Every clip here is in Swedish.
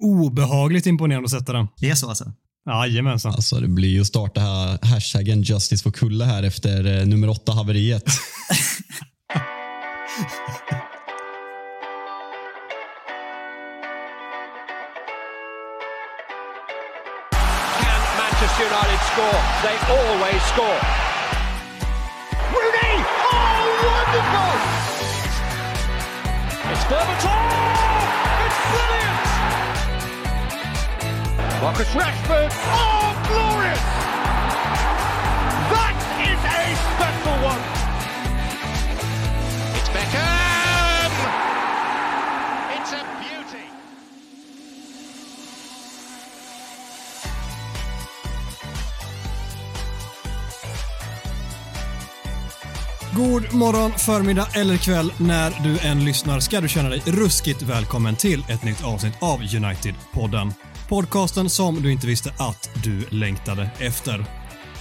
obehagligt imponerande att sätta den. Det är så alltså? Jajamensan. Alltså det blir ju att starta här, hashtaggen Justice for Kulle här efter eh, nummer åtta haveriet. Can Manchester United score? They always score. Rooney! Oh, wonderful! It's Berbatov! Marcus Rashford! Oh, glorious! That is a special one! It's Beckham! It's a beauty! God morgon, förmiddag eller kväll när du än lyssnar ska du känna dig ruskigt välkommen till ett nytt avsnitt av United-podden. Podcasten som du inte visste att du längtade efter.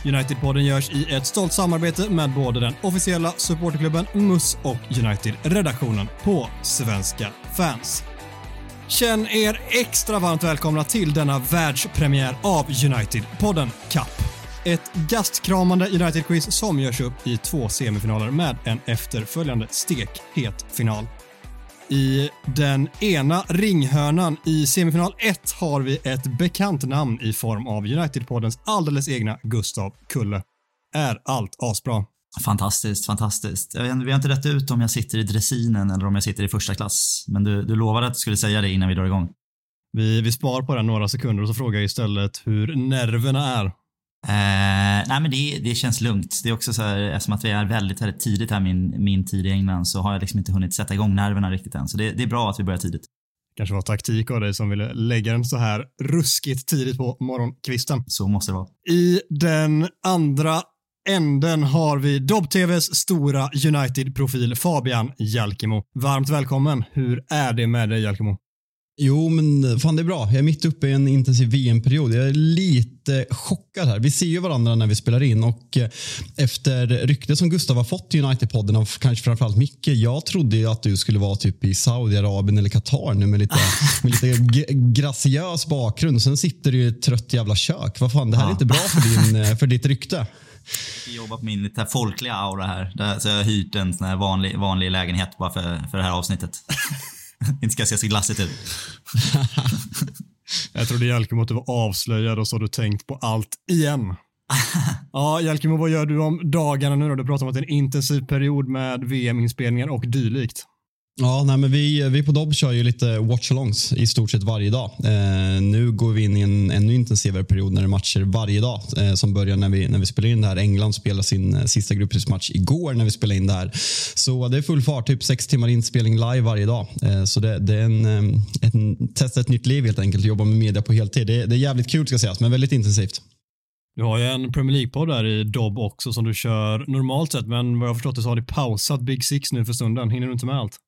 United-podden görs i ett stolt samarbete med både den officiella supporterklubben MUS och United-redaktionen på Svenska fans. Känn er extra varmt välkomna till denna världspremiär av United-podden Cup. Ett gastkramande United-quiz som görs upp i två semifinaler med en efterföljande stekhet final. I den ena ringhörnan i semifinal 1 har vi ett bekant namn i form av United-poddens alldeles egna Gustav Kulle. Är allt asbra? Fantastiskt, fantastiskt. Vi har inte rätt ut om jag sitter i dressinen eller om jag sitter i första klass. Men du, du lovade att du skulle säga det innan vi drar igång. Vi, vi spar på den några sekunder och så frågar jag istället hur nerverna är. Eh, nej men det, det känns lugnt. Det är också så här, eftersom att vi är väldigt, väldigt tidigt här min, min tid i England så har jag liksom inte hunnit sätta igång nerverna riktigt än. Så det, det är bra att vi börjar tidigt. Kanske var taktik av dig som ville lägga den så här ruskigt tidigt på morgonkvisten. Så måste det vara. I den andra änden har vi Dobb-TVs stora United-profil Fabian Jalkemo. Varmt välkommen. Hur är det med dig Jalkemo? Jo, men fan det är bra. Jag är mitt uppe i en intensiv VM-period. Jag är lite chockad här. Vi ser ju varandra när vi spelar in och eh, efter ryktet som Gustav har fått i United-podden av kanske framförallt Micke. Jag trodde ju att du skulle vara typ i Saudiarabien eller Qatar nu med lite, med lite graciös bakgrund. Sen sitter du i ett trött jävla kök. Vad fan, det här är inte bra för, din, eh, för ditt rykte. Jag jobbar på min lite folkliga aura här. Så jag har hyrt en sån här vanlig, vanlig lägenhet bara för, för det här avsnittet. inte ska se så glassigt ut. Jag trodde Jalkemo att du var avslöjad och så har du tänkt på allt igen. Ja, Jalkemo, vad gör du om dagarna nu då? Du pratar om att det är en intensiv period med VM-inspelningar och dylikt. Ja, nej, men vi, vi på Dobb kör ju lite watch-alongs i stort sett varje dag. Eh, nu går vi in i en ännu intensivare period när det är matcher varje dag eh, som börjar när vi, när vi spelar in det här. England spelar sin eh, sista gruppspelsmatch igår när vi spelar in det här. Så det är full fart, typ sex timmar inspelning live varje dag. Eh, så det, det är en, eh, en, testa ett nytt liv helt enkelt, jobba med media på heltid. Det, det är jävligt kul ska sägas, men väldigt intensivt. Du har ju en Premier League-podd där i Dobb också som du kör normalt sett, men vad jag har förstått det så har ni pausat Big Six nu för stunden. Hinner du inte med allt?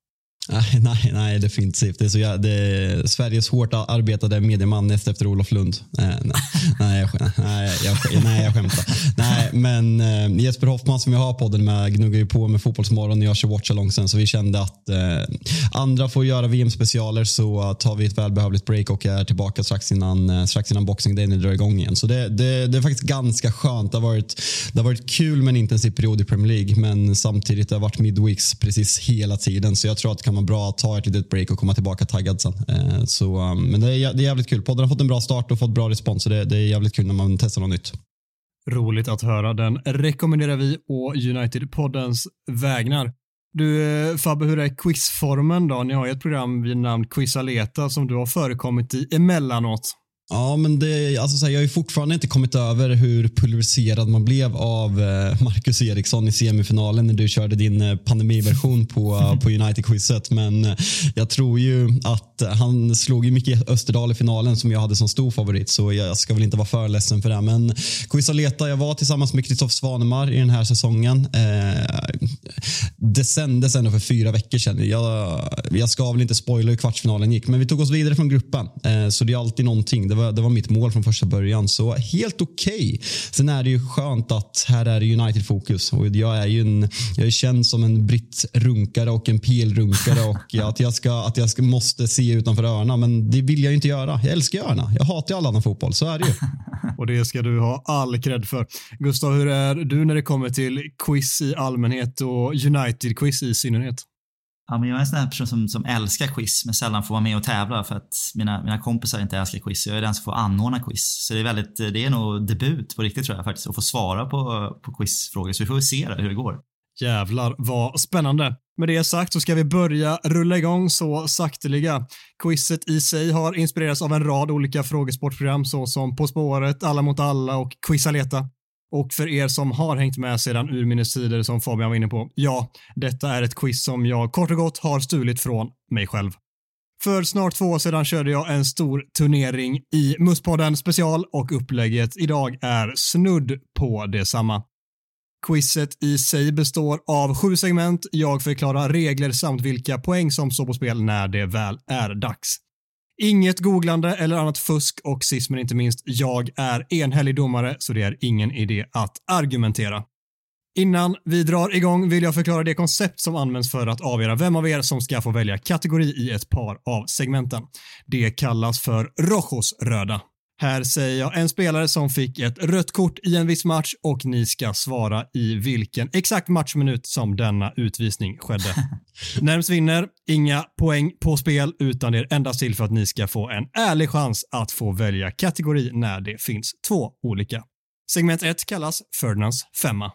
Nej, nej, nej, definitivt. Det är, så, jag, det är Sveriges hårt arbetade medieman näst efter Olof Lund. Eh, nej, nej, nej, jag, nej, jag, nej, jag skämtar. Nej, men eh, Jesper Hoffman som jag har podden med gnuggar ju på med Fotbollsmorgon och jag kör Watchalong sen, så vi kände att eh, andra får göra VM-specialer så tar vi ett välbehövligt break och är tillbaka strax innan, eh, strax innan Boxing Day när det drar igång igen. Så det, det, det är faktiskt ganska skönt. Det har, varit, det har varit kul med en intensiv period i Premier League men samtidigt det har varit midweeks precis hela tiden så jag tror att det kan vara bra att ta ett litet break och komma tillbaka taggad sen. Eh, så, um, men det är, det är jävligt kul. Podden har fått en bra start och fått bra respons så det, det är jävligt kul när man testar något nytt. Roligt att höra. Den rekommenderar vi å United-poddens vägnar. Du eh, Fabbe, hur är quizformen då? Ni har ju ett program vid namn Quiz Aleta som du har förekommit i emellanåt. Ja, men det, alltså, så här, jag har ju fortfarande inte kommit över hur pulveriserad man blev av eh, Marcus Eriksson i semifinalen när du körde din eh, pandemiversion på, på United-quizet. Men eh, jag tror ju att han slog ju Micke Österdahl i finalen som jag hade som stor favorit. Så jag ska väl inte vara för ledsen för det. Men Quizaleta, jag var tillsammans med Kristoffer Svanemar i den här säsongen. Det sändes ändå för fyra veckor sedan. Jag, jag ska väl inte spoila hur kvartsfinalen gick, men vi tog oss vidare från gruppen. Så det är alltid någonting. Det var, det var mitt mål från första början. Så helt okej. Okay. Sen är det ju skönt att här är det United-fokus. Och jag är ju en, jag är känd som en britt-runkare och en PL-runkare och att jag, ska, att jag ska, måste se utanför öarna. Men det vill jag inte göra. Jag älskar öarna. Jag hatar ju all annan fotboll. Så är det ju. Och det ska du ha all cred för. Gustav, hur är du när det kommer till quiz i allmänhet och United-quiz i synnerhet? Ja, men jag är en sån här person som, som älskar quiz men sällan får vara med och tävla för att mina, mina kompisar inte älskar quiz. Jag är den som får anordna quiz. Så det är, väldigt, det är nog debut på riktigt tror jag faktiskt att få svara på, på quizfrågor. Så vi får väl se hur det går. Jävlar vad spännande. Med det sagt så ska vi börja rulla igång så sakteliga. Quizet i sig har inspirerats av en rad olika frågesportprogram såsom På spåret, Alla mot alla och Quizaleta. Och för er som har hängt med sedan urminnes tider som Fabian var inne på, ja, detta är ett quiz som jag kort och gott har stulit från mig själv. För snart två år sedan körde jag en stor turnering i Musspodden special och upplägget idag är snudd på detsamma. Quizet i sig består av sju segment. Jag förklarar regler samt vilka poäng som står på spel när det väl är dags. Inget googlande eller annat fusk och sist men inte minst, jag är enhällig domare så det är ingen idé att argumentera. Innan vi drar igång vill jag förklara det koncept som används för att avgöra vem av er som ska få välja kategori i ett par av segmenten. Det kallas för Rojos röda. Här säger jag en spelare som fick ett rött kort i en viss match och ni ska svara i vilken exakt matchminut som denna utvisning skedde. Närmst vinner, inga poäng på spel utan det är endast till för att ni ska få en ärlig chans att få välja kategori när det finns två olika. Segment 1 kallas Ferdinands femma.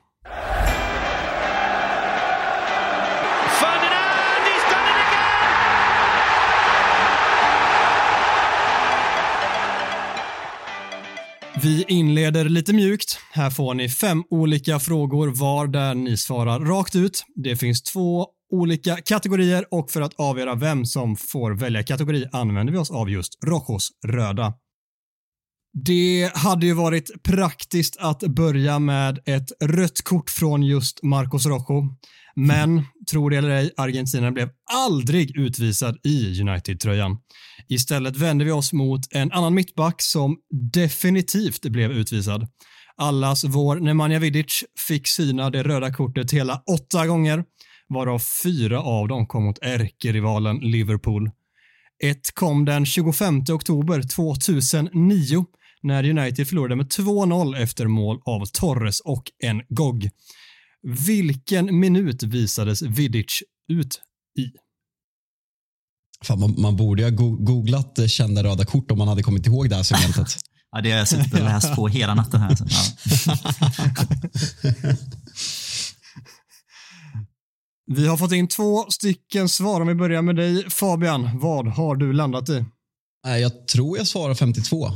Vi inleder lite mjukt. Här får ni fem olika frågor var där ni svarar rakt ut. Det finns två olika kategorier och för att avgöra vem som får välja kategori använder vi oss av just Rojos röda. Det hade ju varit praktiskt att börja med ett rött kort från just Marcos Rojo. Men, tro det eller ej, Argentina blev aldrig utvisad i United-tröjan. Istället vände vi oss mot en annan mittback som definitivt blev utvisad. Allas vår Nemanja Vidic fick syna det röda kortet hela åtta gånger, varav fyra av dem kom mot ärkerivalen Liverpool. Ett kom den 25 oktober 2009 när United förlorade med 2-0 efter mål av Torres och en GOG. Vilken minut visades Vidic ut i? Fan, man, man, borde ha googlat kända röda kort om man hade kommit ihåg det här segmentet. ja, det har jag suttit och läst på hela natten här. Ja. Vi har fått in två stycken svar. Om vi börjar med dig Fabian. Vad har du landat i? Jag tror jag svarar 52.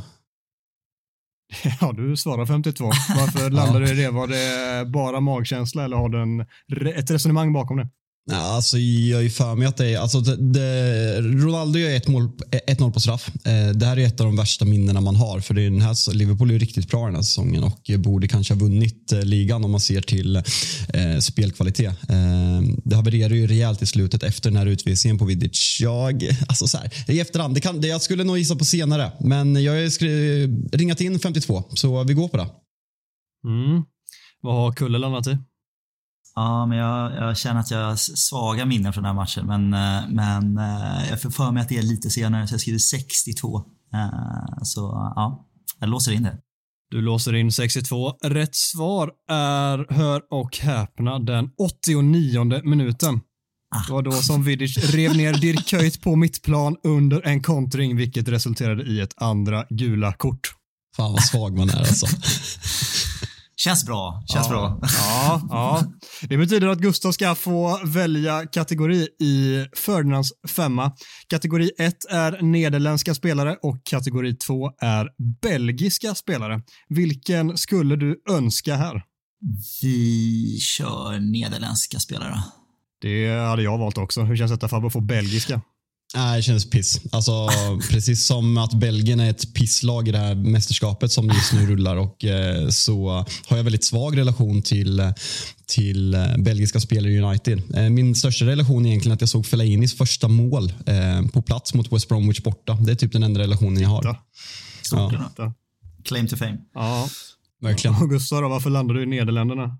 Ja, du svarar 52. Varför landade du i det? Var det bara magkänsla eller har du en, ett resonemang bakom det? Ja, alltså, jag är för mig att det är... Alltså, det, det, Ronaldo gör 1-0 på straff. Eh, det här är ett av de värsta minnena man har. För det är den här, Liverpool är riktigt bra den här säsongen och borde kanske ha vunnit eh, ligan om man ser till eh, spelkvalitet. Eh, det havererade ju rejält i slutet efter den här utvisningen på Vidic. Jag, alltså så här, I efterhand, det kan, det, jag skulle nog gissa på senare, men jag har ringat in 52, så vi går på det. Mm. Vad har Kulle landat i? Ja, men jag, jag, känner att jag har svaga minnen från den här matchen. Men, eh, men eh, jag får för mig att det är lite senare, så jag skriver 62. Eh, så ja, jag låser in det. Du låser in 62. Rätt svar är, hör och häpna, den 89 minuten. Ah. Det var då som Vidic rev ner Dirk Kuyt på mittplan under en kontring, vilket resulterade i ett andra gula kort. Fan vad svag man är alltså. Känns bra. Känns ja, bra. Ja, ja. Det betyder att Gustav ska få välja kategori i Ferdinands femma. Kategori 1 är nederländska spelare och kategori 2 är belgiska spelare. Vilken skulle du önska här? Vi kör nederländska spelare. Det hade jag valt också. Hur känns detta Fabbe att få belgiska? Nej, det känns piss. Alltså, precis som att Belgien är ett pisslag i det här mästerskapet som just nu rullar och eh, så har jag väldigt svag relation till, till eh, belgiska spelare i United. Eh, min största relation är egentligen att jag såg Fellainis första mål på plats mot West Bromwich borta. Det är typ den enda relationen jag har. Ja. Claim to fame. Ja. Verkligen. Gustav varför landade du i Nederländerna?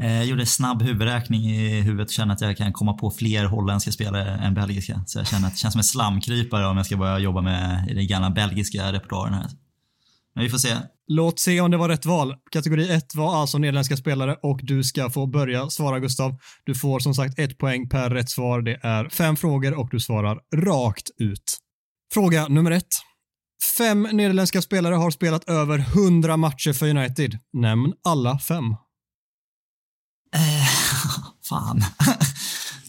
Eh, Jag gjorde snabb huvudräkning i huvudet och känner att jag kan komma på fler holländska spelare än belgiska. Så jag känner att det känns som en slamkrypare om jag ska börja jobba med i den gamla belgiska repertoaren här. Men vi får se. Låt se om det var rätt val. Kategori 1 var alltså nederländska spelare och du ska få börja svara Gustav. Du får som sagt ett poäng per rätt svar. Det är fem frågor och du svarar rakt ut. Fråga nummer ett. Fem nederländska spelare har spelat över 100 matcher för United. Nämn alla fem. Eh, fan.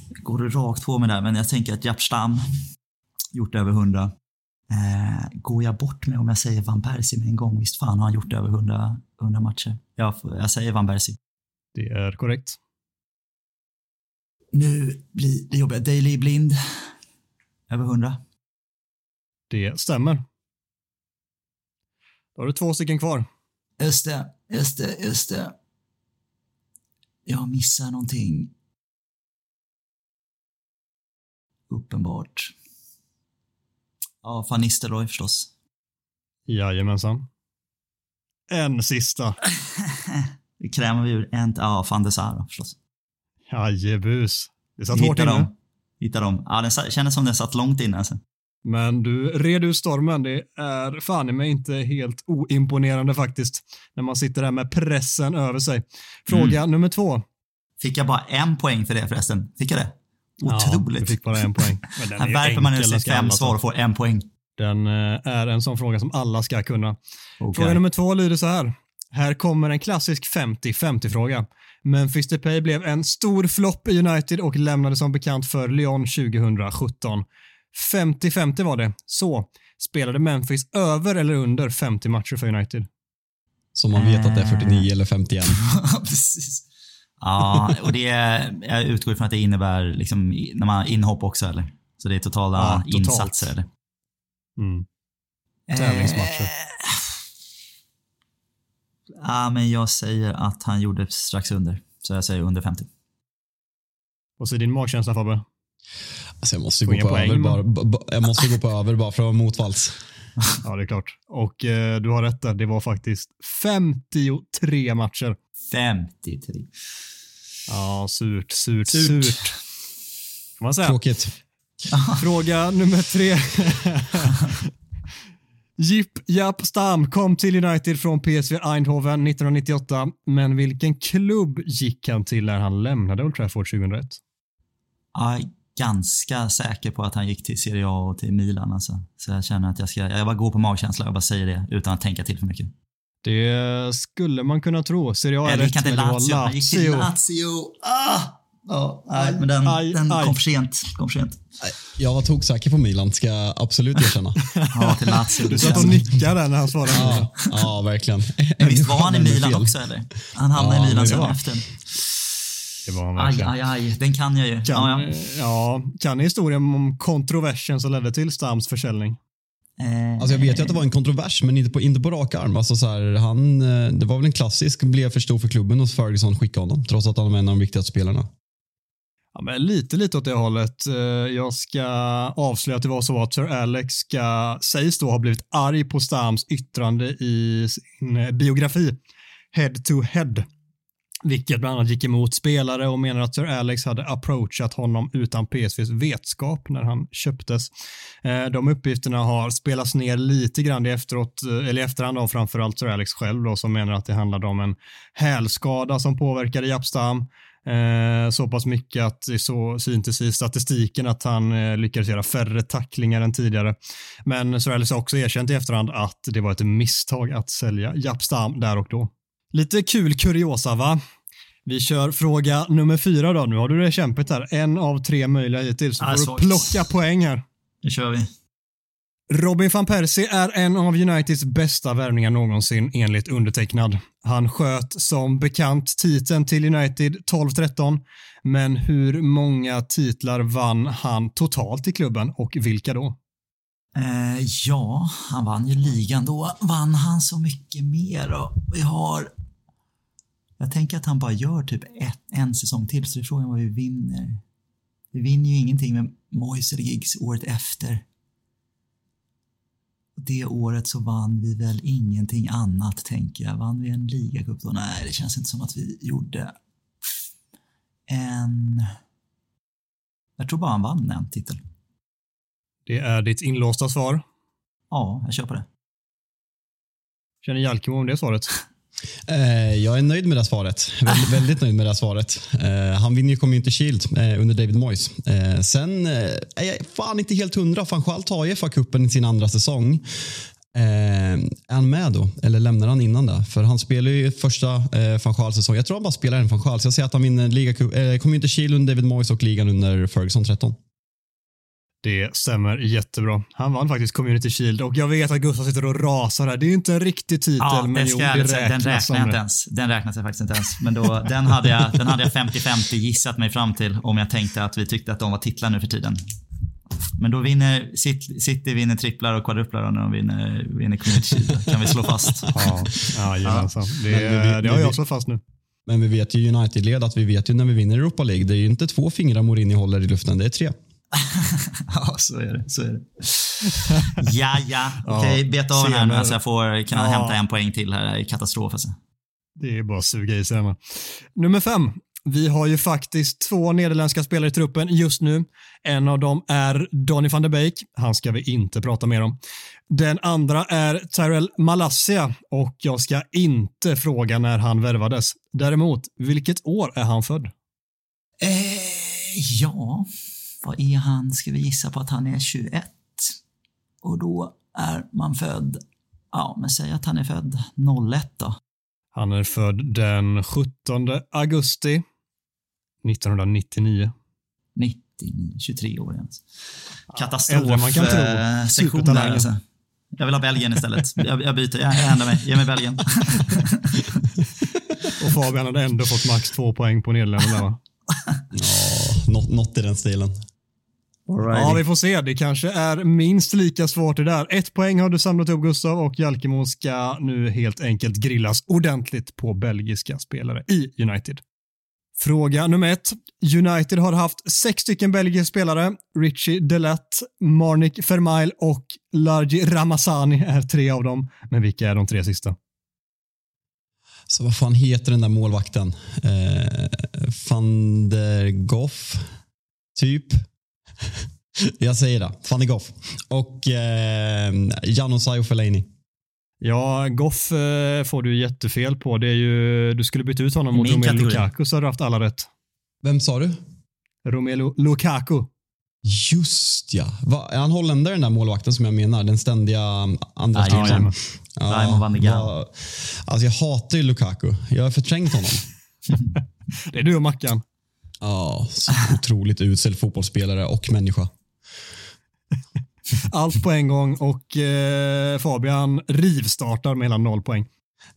Går du rakt på mig där, men jag tänker att Japp Stam gjort över 100. Eh, går jag bort med om jag säger Van Persie med en gång? Visst fan har han gjort över 100, 100 matcher. Jag, jag säger Van Persie. Det är korrekt. Nu blir det jobbigt. Daily Blind. Över 100. Det stämmer. Då har du två stycken kvar. Just det, just det, just det. Jag missar någonting. Uppenbart. Ja, van Nistelrooy förstås. Jajamensan. En sista. Det krämer vi ur en... Ja, van Sar förstås. Jajebus. Det satt hårt inne. dem. Hitta dem. Ja, den kändes som den satt långt inne alltså. Men du red ur stormen. Det är fan i mig inte helt oimponerande faktiskt. När man sitter där med pressen över sig. Fråga Mm. nummer två. Fick jag bara en poäng för det förresten? Fick jag det? Ja, Otroligt. du fick bara en poäng. Men Här värper man ur sig fem svar och får en poäng. Den eh, är en sån fråga som alla ska kunna. Okej. Fråga nummer två lyder så här. Här kommer en klassisk 50-50 fråga. Memphis Depay blev en stor flopp i United och lämnade som bekant för Lyon 2017. 50-50 var det. Så, spelade Memphis över eller under 50 matcher för United? Så man vet att det är 49 eller 51. Precis. Ja, och det jag utgår ifrån att det innebär liksom, när man inhopp också eller? Så det är totala Ja, totalt. insatser eller? Mm. Tävlingsmatcher. Eh, Ja, men jag säger att han gjorde strax under. Så jag säger under 50. Och så din magkänsla Fabbe? Alltså jag måste gå på poäng, över bara, Jag måste gå på över bara för att vara motvalls. Ja, det är klart. Och eh, du har rätt där. Det var faktiskt 53 matcher. 53. Ja, surt, surt, Surt. surt. Kan man säga. Tråkigt. Fråga nummer tre. Jip Japp Stam kom till United från PSV Eindhoven 1998, men vilken klubb gick han till när han lämnade Old Trafford 2001? Jag är ganska säker på att han gick till Serie A och till Milan. Alltså. Så jag känner att jag ska, jag bara går på magkänsla och bara säger det utan att tänka till för mycket. Det skulle man kunna tro. Serie A är rätt, men det var Lazio? Han gick till Lazio. Ah! Ja, nej, men den, Aj, den aj. kom för sent. Kom för sent. Jag var toksäker på Milan, ska jag absolut erkänna. Ja, till Lazio. Du satt och nickade när han svarade. Ja, ja verkligen. Men visst var han i Milan också eller? Han hamnade Ja, i Milan sen efter. Det var han Aj, verkligen. aj, aj. Den kan jag ju. Kan, Ja, ja. ja, kan ni historien om kontroversen som ledde till Stams försäljning? Eh, Alltså jag vet ju att det var en kontrovers, men inte på, inte på rak arm. Alltså så här, han, eh, det var väl en klassisk, blev för stor för klubben och Ferguson skickade honom. Trots att han var en av de viktigaste spelarna. Ja, men lite, lite åt det hållet. Eh, Jag ska avslöja att det var så att Sir Alex ska, sägs då ha blivit arg på Stams yttrande i sin biografi Head to Head. Vilket bland annat gick emot spelare och menar att Sir Alex hade approachat honom utan PSVs vetskap när han köptes. Eh, de uppgifterna har spelats ner lite grann i, efteråt, eh, eller i efterhand av framförallt Sir Alex själv då, som menar att det handlade om en hälskada som påverkade Japstam. Eh, så pass mycket att det så syntes i statistiken att han lyckades göra färre tacklingar än tidigare. Men Sir Alex har också erkänt i efterhand att det var ett misstag att sälja Japstam där och då. Lite kul kuriosa va? Vi kör fråga nummer fyra då. Nu har du det kämpigt här. En av tre möjliga hittills. Så Ah, får du plocka poäng här. Nu kör vi. Robin van Persie är en av Uniteds bästa värvningar någonsin enligt undertecknad. Han sköt som bekant titeln till United 12-13, men hur många titlar vann han totalt i klubben och vilka då? Eh, ja, han vann ju ligan då. Vann han så mycket mer då? Vi har... Jag tänker att han bara gör typ ett, en säsong till, så det är frågan vad vi vinner. Vi vinner ju ingenting med Moise eller Giggs året efter. Det året så vann vi väl ingenting annat, tänker jag. Vann vi en ligacup då? Nej, det känns inte som att vi gjorde en... Jag tror bara han vann en titel. Det är ditt inlåsta svar. Ja, jag kör på det. Känner Jalkemo om det svaret? Eh, jag är nöjd med det svaret. Väldigt, väldigt nöjd med det svaret. Eh, han vinner ju Community Shield eh, under David Moyes. Sen är jag fan inte helt hundra. Van Schaal tar ju FA-cupen i sin andra säsong. Är han med då? Eller lämnar han innan det? För han spelar ju första eh, van säsong. Jag tror han bara spelar en van Schaal. Så jag säger att han vinner Liga, eh, Community Shield under David Moyes och ligan under Ferguson 13. Det stämmer jättebra. Han vann faktiskt Community Shield och jag vet att Gustav sitter och rasar här. Det är ju inte en riktig titel, Ja, men det jo, det säga, den räknas jag inte det. ens. Den räknas jag faktiskt inte ens. Men då, den hade jag, den hade jag 50-50 gissat mig fram till om jag tänkte att vi tyckte att de var titlar nu för tiden. Men då vinner City, vinner tripplar och kvadruplar när de vinner, vinner Community Shield. kan vi slå fast. Ja, jajamensan. Det, Men vi- vi- det har jag slått fast nu. Men vi vet ju United-led att vi vet ju när vi vinner Europa League. Det är ju inte två fingrar Mourinho håller i luften, det är tre. Ja, så är det. Så är det. Ja, ja. Okej, Ja, beta av den här nu så jag får kunna Ja. hämta en poäng till här. Det är katastrof alltså. Det är bara att suga i sig hemma. Nummer fem. Vi har ju faktiskt två nederländska spelare i truppen just nu. En av dem är Donny van de Beek. Han ska vi inte prata mer om. Den andra är Tyrell Malassia och jag ska inte fråga när han värvades. Däremot, vilket år är han född? Eh, ja, vad är han? Ska vi gissa på att han är 21? Och då är man född, ja, men säg att han är född 01 då. Han är född den 17 augusti 1999. 99, 23 år ens. äldre Katastrof. än man kan tro. eh, sektion där alltså. Jag vill ha Belgien istället. Jag, jag byter, jag, jag ändrar mig. Ge mig Belgien. Och Fabian hade ändå fått max två poäng på Nederländerna va? Ja, något, något i den stilen. Ja, vi får se. Det kanske är minst lika svårt det där. Ett poäng har du samlat upp Gustav och Jalkemo ska nu helt enkelt grillas ordentligt på belgiska spelare i United. Fråga nummer ett. United har haft sex stycken belgiska spelare. Richie Delat, Marnik Vermail och Largi Ramazani är tre av dem. Men vilka är de tre sista? Så vad fan heter den där målvakten? Eh, van der Goff? Typ. Jag säger det. Der Goff. Och eh, Janosaj och Fellaini. Ja, Goff eh, får du jättefel på. Det är ju, du skulle byta ut honom mot Romelu kategori. Lukaku så har du haft alla rätt. Vem sa du? Romelu Lukaku. Just ja. Va, är han holländare den där målvakten som jag menar? Den ständiga andra Jajamän. spelaren? Raymond van va- Alltså jag hatar ju Lukaku. Jag har förträngt honom. Det är du och Mackan. Ja, så otroligt usel fotbollsspelare och människa. Allt på en gång och eh, Fabian rivstartar med hela noll poäng.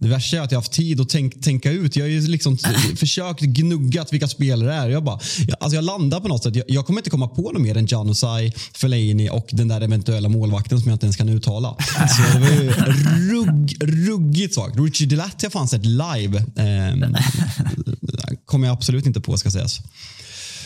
Det värsta är att jag har haft tid att tänk, tänka ut. Jag har ju liksom försökt gnuggat vilka spelare det är. Jag, bara, jag, alltså jag landar på något sätt. Jag, jag kommer inte komma på något mer än Janusaj, Fellaini och den där eventuella målvakten som jag inte ens kan uttala. Så det var ju rugg, ruggigt svagt. Richie Delat har jag fan sett live. Eh, kommer jag absolut inte på ska sägas.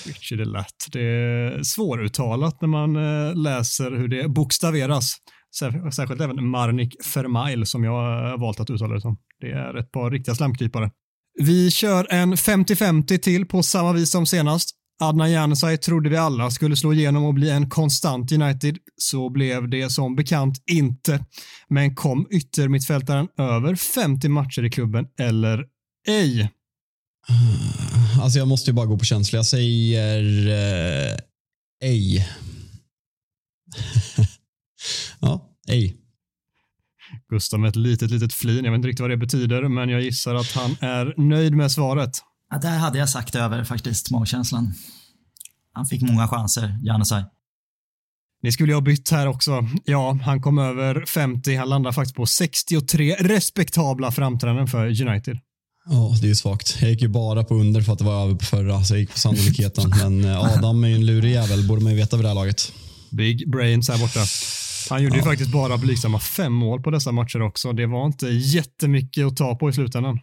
Richie Delat. Det är svåruttalat när man eh, läser hur det bokstaveras. Särskilt även Marnik Vermail som jag har valt att uttala det som. Det är ett par riktiga slamkrypare. Vi kör en 50-50 till på samma vis som senast. Adnan Januzaj trodde vi alla skulle slå igenom och bli en konstant United. Så blev det som bekant inte. Men kom yttermittfältaren över 50 matcher i klubben eller ej? Alltså jag måste ju bara gå på känsla. Jag säger eh, ej. ja, ej. Gustav med ett litet, litet flin. Jag vet inte riktigt vad det betyder, men jag gissar att han är nöjd med svaret. Ja, där hade jag sagt över faktiskt, magkänslan. Han fick många chanser, Janusaj. Ni skulle ju ha bytt här också. Ja, han kom över 50. Han landar faktiskt på 63 respektabla framträdanden för United. Ja, det är ju svagt. Jag gick ju bara på under för att det var över på förra, så jag gick på sannolikheten. Men eh, Adam är ju en lurig jävel, borde man ju veta vid det här laget. Big brains här borta. Han gjorde ju faktiskt bara blygsamma fem mål på dessa matcher också. Det var inte jättemycket att ta på i slutändan.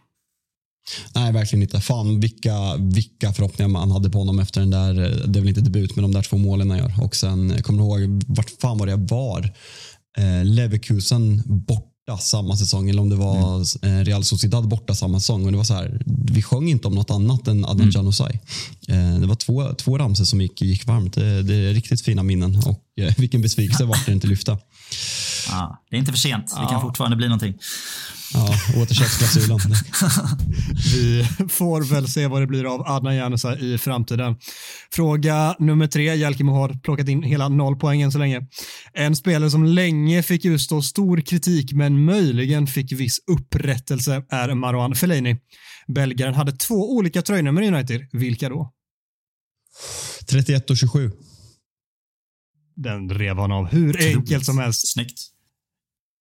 Nej, verkligen inte. Fan vilka, vilka förhoppningar man hade på honom efter den där, det är väl inte debut, men de där två målen han gör. Och sen, kommer du ihåg, vart fan var det jag var? Eh, Leverkusen borta samma säsong, eller om det var eh, Real Sociedad borta samma säsong. Och det var så här, vi sjöng inte om något annat än Adnan Januzaj. Eh, det var två, två ramsor som gick, gick varmt. Det, det är riktigt fina minnen och eh, vilken besvikelse vart det inte lyfta. Ja, det är inte för sent. Det kan fortfarande bli någonting. Ja, återköpsklausulen. Vi får väl se vad det blir av Adnan Januzaj i framtiden. Fråga nummer tre. Jalkemo har plockat in hela noll poäng än så länge. En spelare som länge fick utstå stor kritik men möjligen fick viss upprättelse är Marwan Fellaini. Belgaren hade två olika tröjnummer i United. Vilka då? 31 och 27. Den rev han av hur enkelt som helst. Snyggt.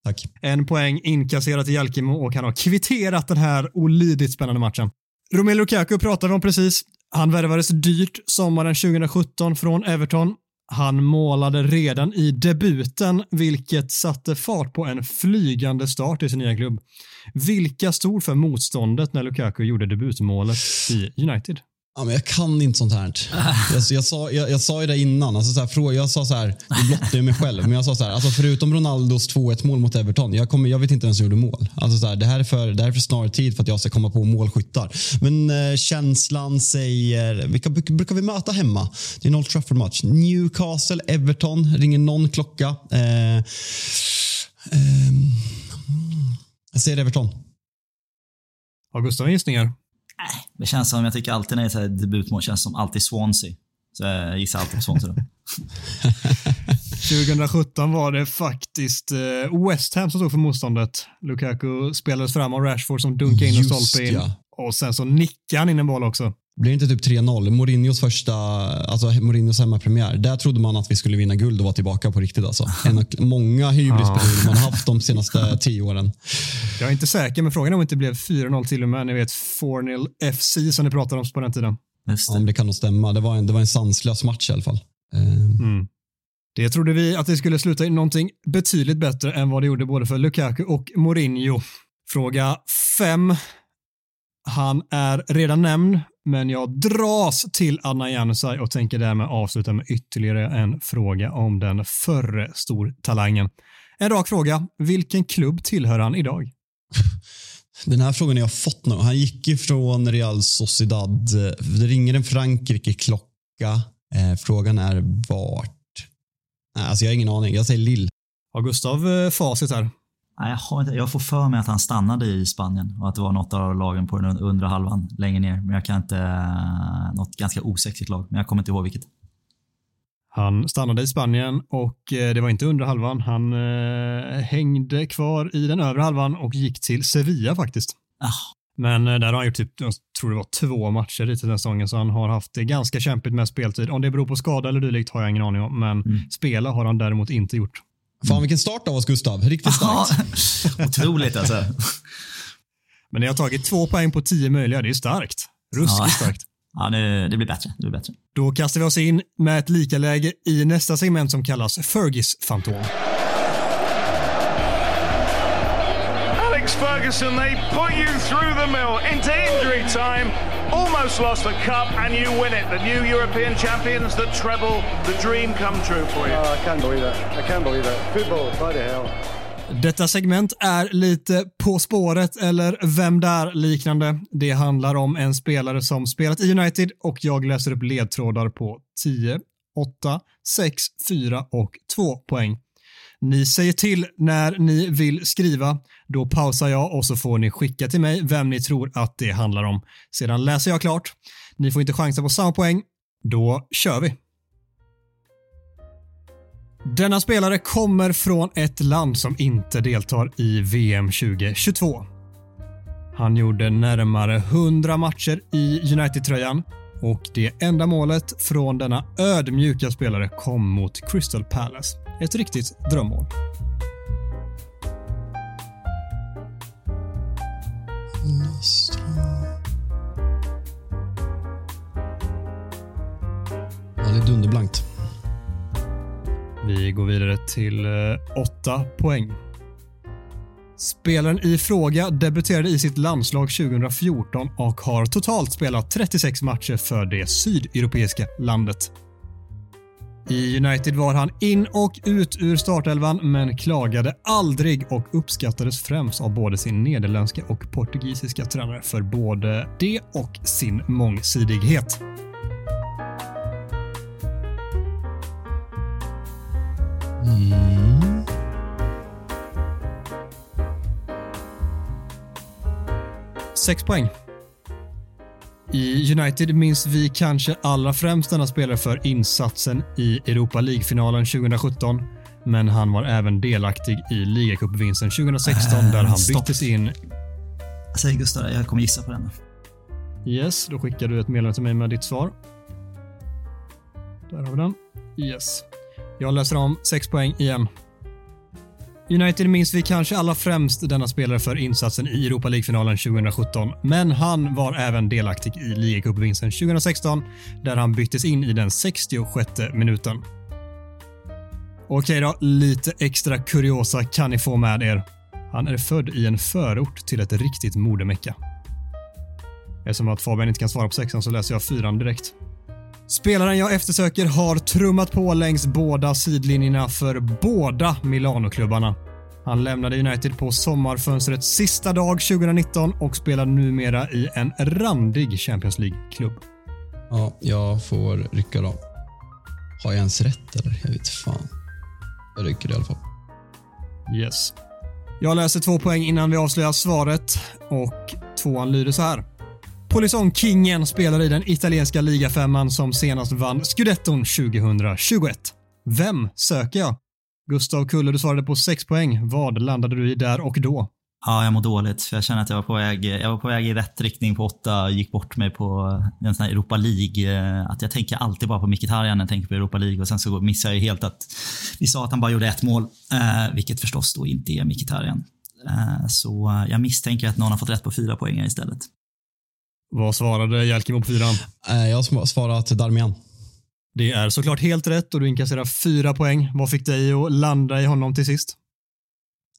Tack. En poäng inkasserat till Jalkemo och han har kvitterat den här olidligt spännande matchen. Romelu Lukaku pratade vi om precis. Han värvades dyrt sommaren 2017 från Everton. Han målade redan i debuten, vilket satte fart på en flygande start i sin nya klubb. Vilka stod för motståndet när Lukaku gjorde debutmålet i United? Ja, men jag kan inte sånt här. Jag, jag, sa, jag, jag sa ju det innan. Alltså så här, frå- jag sa så här, nu blottar jag mig själv, men jag sa så här, alltså förutom Ronaldos 2-1 mål mot Everton, jag, kommer, jag vet inte ens hur jag gjorde mål. Alltså så här, det, här är för, det här är för snar tid för att jag ska komma på målskyttar. Men eh, känslan säger, vilka brukar vi möta hemma? Det är en Old Trafford-match. Newcastle, Everton, ringer någon klocka. Eh, eh, jag säger Everton. Har Gustav gissningar? Det känns som, jag tycker alltid när det är debutmål, känns som alltid Swansea. Så jag gissar alltid på Swansea då. 2017 var det faktiskt eh, West Ham som stod för motståndet. Lukaku spelades fram av Rashford som dunkade in och Just stolpe in. ja. Och sen så nickade han in en boll också. Blir det inte typ 3-0? Mourinhos första, alltså Mourinhos hemmapremiär. Där trodde man att vi skulle vinna guld och vara tillbaka på riktigt. Alltså. En många hybrisperioder man haft de senaste tio åren. Jag är inte säker, men frågan är om det inte blev 4-0 till och med. Ni vet 4-0 FC som ni pratade om på den tiden. Just Ja, det. det kan nog stämma. Det var en, det var en sanslös match i alla fall. Eh, Mm. Det trodde vi att det skulle sluta i någonting betydligt bättre än vad det gjorde både för Lukaku och Mourinho. Fråga 5. Han är redan nämnd, men jag dras till Anna Janusaj och tänker därmed avsluta med ytterligare en fråga om den förre stortalangen. En rak fråga. Vilken klubb tillhör han idag? Den här frågan har jag fått nu. Han gick ju från Real Sociedad. Det ringer en Frankrike-klocka. Eh, frågan är vart. Alltså jag har ingen aning. Jag säger Lille. Har Gustav eh, facit här? Nej, jag, jag får för mig att han stannade i Spanien och att det var något av lagen på den undre halvan längre ner. Men jag kan inte... Något ganska osexigt lag, men jag kommer inte ihåg vilket. Han stannade i Spanien och eh, det var inte under halvan. Han eh, hängde kvar i den övre halvan och gick till Sevilla faktiskt. Ah, Men eh, där har han gjort typ, jag tror det var två matcher hittills den säsongen, så han har haft det ganska kämpigt med speltid. Om det beror på skada eller dylikt har jag ingen aning om, men spela har han däremot inte gjort. Fan vilken start av oss Gustav. Riktigt Ja, starkt. otroligt alltså. Men ni har tagit två poäng på tio möjliga, det är starkt. Ruskigt Ja. starkt. Ja, det, det blir bättre. Det blir bättre. Då kastar vi oss in med ett likaläge i nästa segment som kallas Fergis Fantom. Ferguson, they put you through the mill into injury time. Almost lost the cup, and you win it. The new European champions, the treble, the dream come true for you. Oh, I can't believe it. I can't believe it. Football, bloody hell. Detta segment är lite På spåret eller Vem där liknande. Det handlar om en spelare som spelat i United och jag läser upp ledtrådar på 10, 8, 6, 4 och 2 poäng. Ni säger till när ni vill skriva. Då pausar jag och så får ni skicka till mig vem ni tror att det handlar om. Sedan läser jag klart. Ni får inte chansa på samma poäng. Då kör vi. Denna spelare kommer från ett land som inte deltar i VM 2022. Han gjorde närmare 100 matcher i United-tröjan och det enda målet från denna ödmjuka spelare kom mot Crystal Palace. Ett riktigt drömmål. Ja, det är dunderblankt. Vi går vidare till 8 poäng. Spelaren i fråga debuterade i sitt landslag 2014 och har totalt spelat 36 matcher för det sydeuropeiska landet. I United var han in och ut ur startelvan men klagade aldrig och uppskattades främst av både sin nederländska och portugisiska tränare för både det och sin mångsidighet. Mm. Sex poäng. I United minns vi kanske allra främst denna spelare för insatsen i Europa League-finalen 2017. Men han var även delaktig i ligacupvinsten 2016 Äh, där han stopp. byttes in. Säg Gustav, jag kommer gissa på den. Yes, då skickar du ett meddelande till mig med ditt svar. Där har vi den. Yes. Jag läser om 6 poäng igen. United minns vi kanske allra främst denna spelare för insatsen i Europa League-finalen 2017, men han var även delaktig i ligacupvinsten 2016 där han byttes in i den 66 minuten. Okej då, lite extra kuriosa kan ni få med er. Han är född i en förort till ett riktigt modemecka. Eftersom att Fabian inte kan svara på sexan så läser jag fyran direkt. Spelaren jag eftersöker har trummat på längs båda sidlinjerna för båda Milano-klubbarna. Han lämnade United på sommarfönstrets sista dag 2019 och spelar numera i en randig Champions League-klubb. Ja, jag får rycka då. Har jag ens rätt eller? Jag vet fan. Jag rycker i alla fall. Yes. Jag läser två poäng innan vi avslöjar svaret och tvåan lyder så här. Polisong-kingen spelar i den italienska ligafemman som senast vann scudetton 2021. Vem söker jag? Gustav Kulle, du svarade på 6 poäng. Vad landade du i där och då? Ja, jag mår dåligt för jag känner att jag var på väg, jag var på väg i rätt riktning på åtta, gick bort mig på en sån här Europa League. Eh, att jag tänker alltid bara på Mkhitaryan när jag tänker på Europa League och sen så missar jag ju helt att vi sa att han bara gjorde ett mål, eh, vilket förstås då inte är Mkhitaryan. Eh, så jag misstänker att någon har fått rätt på fyra poäng istället. Vad svarade Jalkemo på fyran? Eh, Jag sm- svarat Darmian. Det är såklart helt rätt och du inkasserar fyra poäng. Vad fick dig att landa i honom till sist?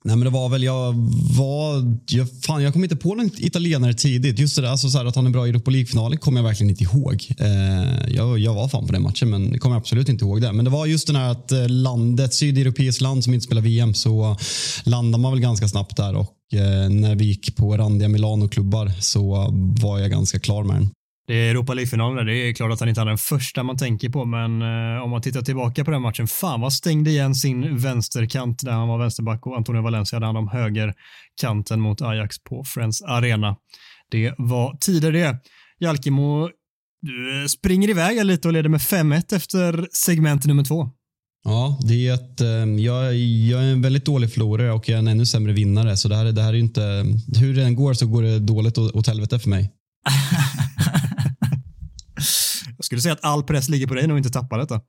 Nej men det var väl, jag var, jag, fan jag kom inte på någon italienare tidigt. Just det där, alltså så här att han är bra i Europa League-finalen kommer jag verkligen inte ihåg. Eh, jag, jag var fan på den matchen men kommer absolut inte ihåg det. Men det var just den här att eh, landet, ett sydeuropeiskt land som inte spelar VM så landar man väl ganska snabbt där och eh, när vi gick på randiga Milano-klubbar så var jag ganska klar med den. Det är Europa League-finalen. Det är klart att han inte är den första man tänker på, men eh, om man tittar tillbaka på den matchen, fan vad stängde igen sin vänsterkant där han var vänsterback och Antonio Valencia hade hand om högerkanten mot Ajax på Friends Arena. Det var tider det. Jalkemo, du eh, springer iväg lite och leder med 5-1 efter segment nummer två. Ja, det är att eh, jag, jag är en väldigt dålig förlorare och jag är en ännu sämre vinnare. Så det här, det här är inte, hur det än går så går det dåligt åt helvete för mig. Jag skulle säga att all press ligger på dig nu och inte tappa detta.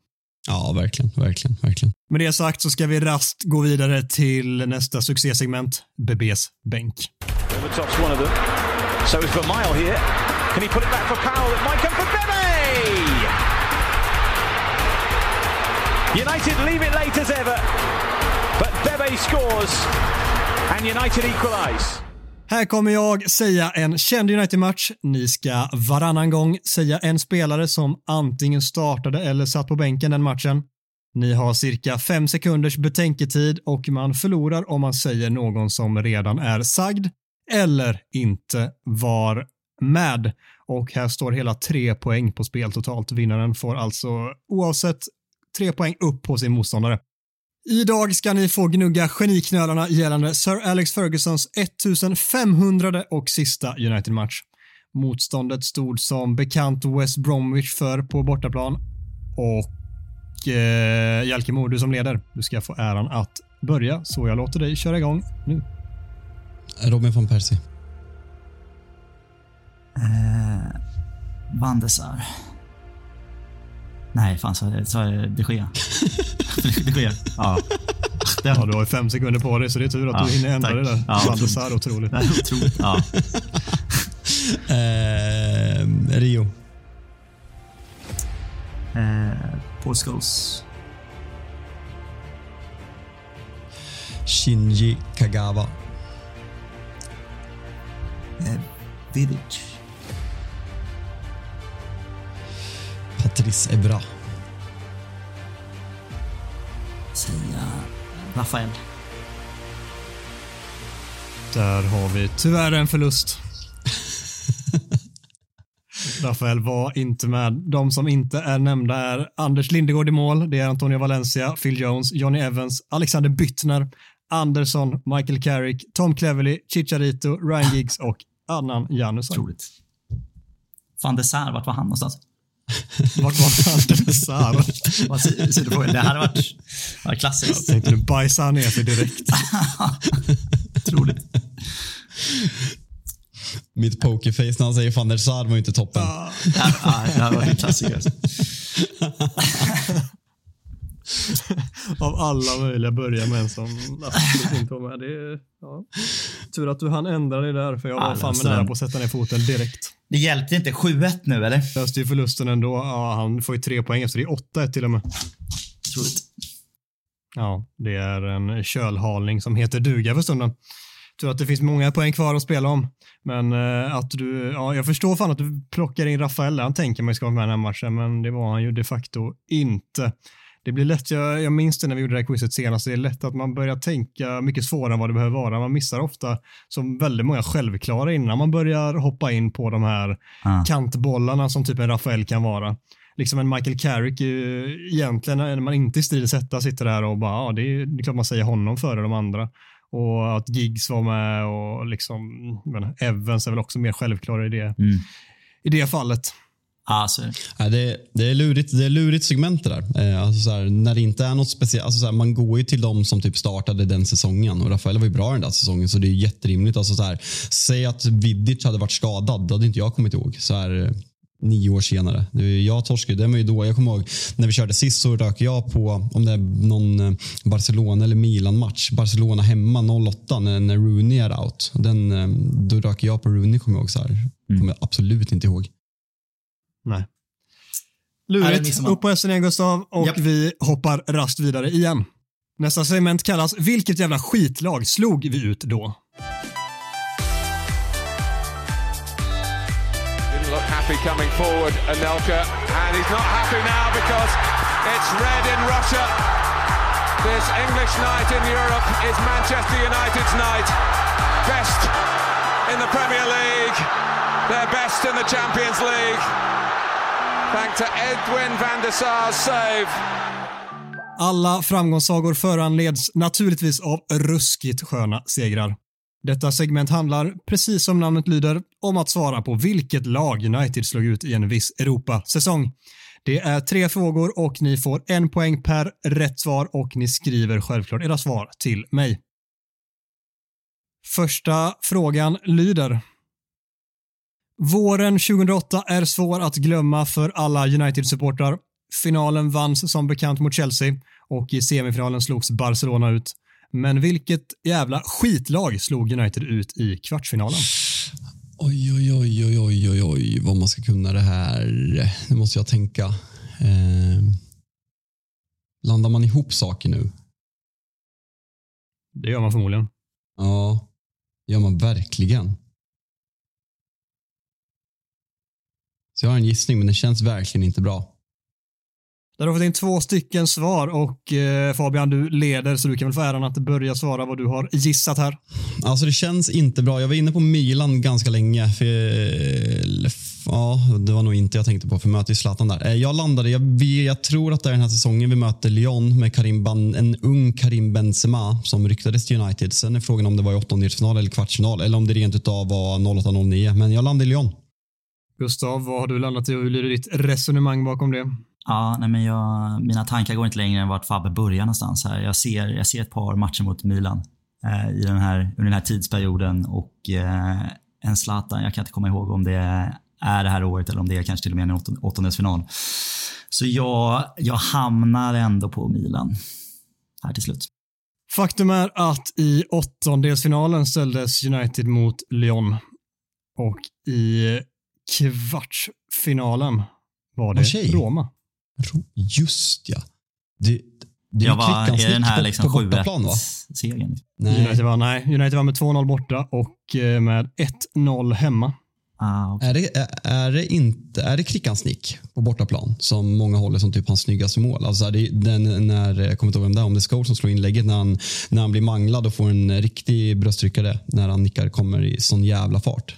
Ja, verkligen, verkligen, verkligen. Med det sagt så ska vi raskt gå vidare till nästa succésegment, Bebes bänk. Berbatov's one of them. So is Vermeil here. Can he put it back for Powell? It might come for Bebe! United leave it late as ever, but Bebe scores and United equalise. Här kommer jag säga en känd United-match. Ni ska varannan gång säga en spelare som antingen startade eller satt på bänken den matchen. Ni har cirka fem sekunders betänketid och man förlorar om man säger någon som redan är sagd eller inte var med. Och här står hela tre poäng på spel totalt. Vinnaren får alltså oavsett tre poäng upp på sin motståndare. Idag ska ni få gnugga geniknölarna gällande Sir Alex Fergusons 1500 och sista United-match. Motståndet stod som bekant West Bromwich för på bortaplan och eh, Jalkemo, du som leder, du ska få äran att börja så jag låter dig köra igång nu. Robin van Persie. Eh, Van de Sar. Nej, fan sa jag, sa jag de Gea? De Gea. Ja. Den. Ja, du har ju fem sekunder på dig så det är tur att Ja, du hinner ändra tack. det där. Ja, Van der Sar, otroligt. Det är otroligt. Ja. Eh, Rio. Eh, Scholes. Shinji Kagawa. Eh, Vidic. Patrice Evra. Rafael. Där har vi tyvärr en förlust. Rafael var inte med. De som inte är nämnda är Anders Lindegård i mål. Det är Antonio Valencia, Phil Jones, Johnny Evans, Alexander Byttner, Andersson, Michael Carrick, Tom Cleverley, Chicharito, Ryan Giggs och Annan Janusson. Otroligt. Van de Sar, vart var han någonstans? Vart var Anders Sar? Vad säger säger du på? Det hade varit, varit klassiskt. Tänkte du bajsa ner sig direkt. Otroligt. Mitt pokerface när han säger van der Sar var ju inte toppen. Ja, det här var en klassiker. alltså. Av alla möjliga börja med en som absolut inte var med. Det är, ja. Tur att du hann ändra dig där, för jag var Ja, fan nära på att sätta ner foten direkt. Det hjälpte inte. 7-1 nu, eller? Löste ju förlusten ändå. Ja, han får ju tre poäng efter. Det är 8-1 till och med. Otroligt. Ja, det är en kölhalning som heter duga för stunden. Tur att det finns många poäng kvar att spela om. Men eh, att du, ja, jag förstår fan att du plockar in Rafael. Han tänker man ska vara med i den här matchen, men det var han ju de facto inte. Det blir lätt, jag, jag minns det när vi gjorde det här quizet senast, det är lätt att man börjar tänka mycket svårare än vad det behöver vara. Man missar ofta som väldigt många självklara innan man börjar hoppa in på de här Ja. kantbollarna som typ en Rafael kan vara. Liksom en Michael Carrick ju egentligen när man inte i stil sätta sitter där och bara, ja det är, det är klart man säger honom före de andra. Och att Giggs var med och liksom, men Evans är väl också mer självklar i det, Mm. i det fallet. Alltså, Ja, det, det, är lurigt, det är lurigt segment det där. Eh, alltså så här, när det inte är något speciellt. Alltså här, man går ju till de som typ startade den säsongen och Rafael var ju bra den där säsongen så det är jätterimligt. Alltså så här, säg att Vidic hade varit skadad, då hade inte jag kommit ihåg. Så här, eh, nio år senare. Är- Jag torskade, det var ju då, jag kommer ihåg när vi körde sist så rök jag på om det är någon eh, Barcelona eller Milan-match. Barcelona hemma 08 när, när Rooney är out. Den, eh, då rök jag på Rooney kommer jag ihåg. Så här. kommer jag absolut inte ihåg. Nej. Lurigt. Upp på hästen igen Gustav och Japp. vi hoppar rast vidare igen. Nästa segment kallas Vilket jävla skitlag slog vi ut då? Didn't look happy coming forward, Anelka, and he's not happy now because it's red in Russia. This English night in Europe is Manchester United's night. Best in the Premier League, they're best in the Champions League. Thanks to Edwin van der Sar's save. Alla framgångssagor föranleds naturligtvis av ruskigt sköna segrar. Detta segment handlar, precis som namnet lyder, om att svara på vilket lag United slog ut i en viss Europa-säsong. Det är tre frågor och ni får en poäng per rätt svar och ni skriver självklart era svar till mig. Första frågan lyder. Våren 2008 är svår att glömma för alla United-supportrar. Finalen vanns som bekant mot Chelsea och i semifinalen slogs Barcelona ut. Men vilket jävla skitlag slog United ut i kvartsfinalen? Oj, oj, oj, oj, oj, oj, oj, vad man ska kunna det här. Nu måste jag tänka. Eh, landar man ihop saker nu? Det gör man förmodligen. Ja, gör man verkligen. Så jag har en gissning, men det känns verkligen inte bra. Där har vi fått in två stycken svar och eh, Fabian, du leder så du kan väl få äran att börja svara vad du har gissat här. Alltså det känns inte bra. Jag var inne på Milan ganska länge. För, ja, det var nog inte jag tänkte på för mötet i Zlatan där. Eh, Jag landade, jag, vi, jag tror att det är den här säsongen vi möter Lyon med Karim Ban, en ung Karim Benzema som ryktades till United. Sen är frågan om det var i åttondelsfinal eller kvartsfinal eller om det rent utav var 08-09. Men jag landade i Lyon. Gustav, vad har du landat i och hur lyder ditt resonemang bakom det? Ja, nej men jag, mina tankar går inte längre än vart Fabbe börjar någonstans. Här. Jag, ser, jag ser ett par matcher mot Milan eh, i den här, under den här tidsperioden och eh, en Zlatan, jag kan inte komma ihåg om det är det här året eller om det är kanske till och med en åt- åttondelsfinal. Så jag, jag hamnar ändå på Milan här till slut. Faktum är att i åttondelsfinalen ställdes United mot Lyon och i kvartsfinalen var det Okej. Roma. Ro- Just ja. Det, det Jag var, är den här liksom på, på bortaplan va? 7-1-segern? Nej. United var, nej, United var med 2-0 borta och eh, med 1-0 hemma. Ah, okej. Är det, är, är det inte, är det Klickans nick på bortaplan som många håller som typ hans snyggaste mål? Alltså är det den när, jag kommer inte ihåg vem det är, om det är Scholes som slår inlägget när han, när han blir manglad och får en riktig brösttryckare när han nickar kommer i sån jävla fart.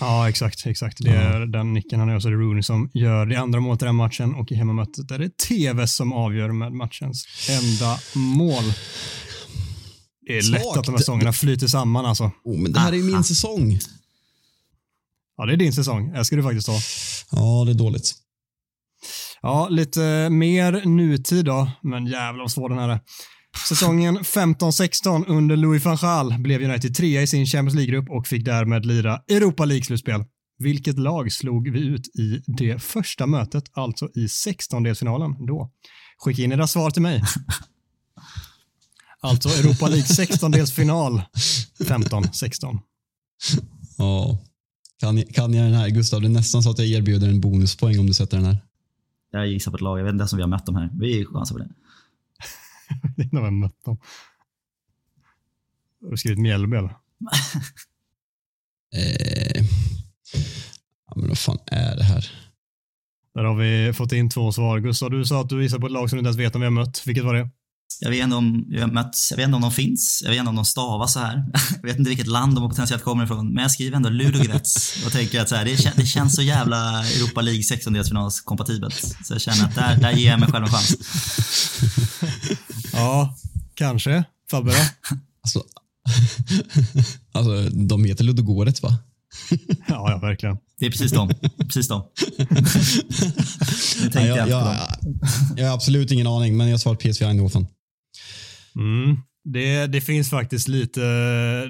Ja, exakt. exakt. Det är den nicken han gör. Så det är Rooney som gör det andra målet i den matchen och i hemmamötet är det TV som avgör med matchens enda mål. Det är lätt Svagt. att de här säsongerna flyter samman alltså. Oh, men det här är ju min säsong. Ja, det är din säsong. Jag ska du faktiskt ta. Ja, det är dåligt. Ja, lite mer nutid då, men jävlar vad svår den här är. Säsongen 15-16 under Louis van Gaal blev United trea i sin Champions League-grupp och fick därmed lira Europa League-slutspel. Vilket lag slog vi ut i det första mötet, alltså i 16-delsfinalen då? Skicka in era svar till mig. Alltså Europa League 16-delsfinal 15-16. Ja. Kan, jag- kan jag den här Gustav? Det är nästan så att jag erbjuder en bonuspoäng om du sätter den här. Jag gissar på ett lag, jag vet inte ens om vi har mött dem här. Vi chansar på det. Det är nog jag mött dem. Har du skrivit Mjällby eller? Eh, ja, men vad fan är det här? Där har vi fått in två svar. Gustav, du sa att du gissar på ett lag som du inte ens vet om vi har mött. Vilket var det? Jag vet, inte om, jag, mött, jag vet inte om de finns, jag vet inte om de stavas så här. Jag vet inte vilket land de potentiellt kommer ifrån, men jag skriver ändå Ludogorets och tänker att så här, det, kän, det känns så jävla Europa League 16-delsfinals kompatibelt. Så jag känner att där, där ger jag mig själv en chans. Ja, kanske. Fabbe då? Alltså, alltså, de heter Ludogorets va? Ja, ja, verkligen. Det är precis de. Precis de. Jag, jag, jag, jag har absolut ingen aning, men jag svarar PSV Eindhoven. Mm. Det, det finns faktiskt lite,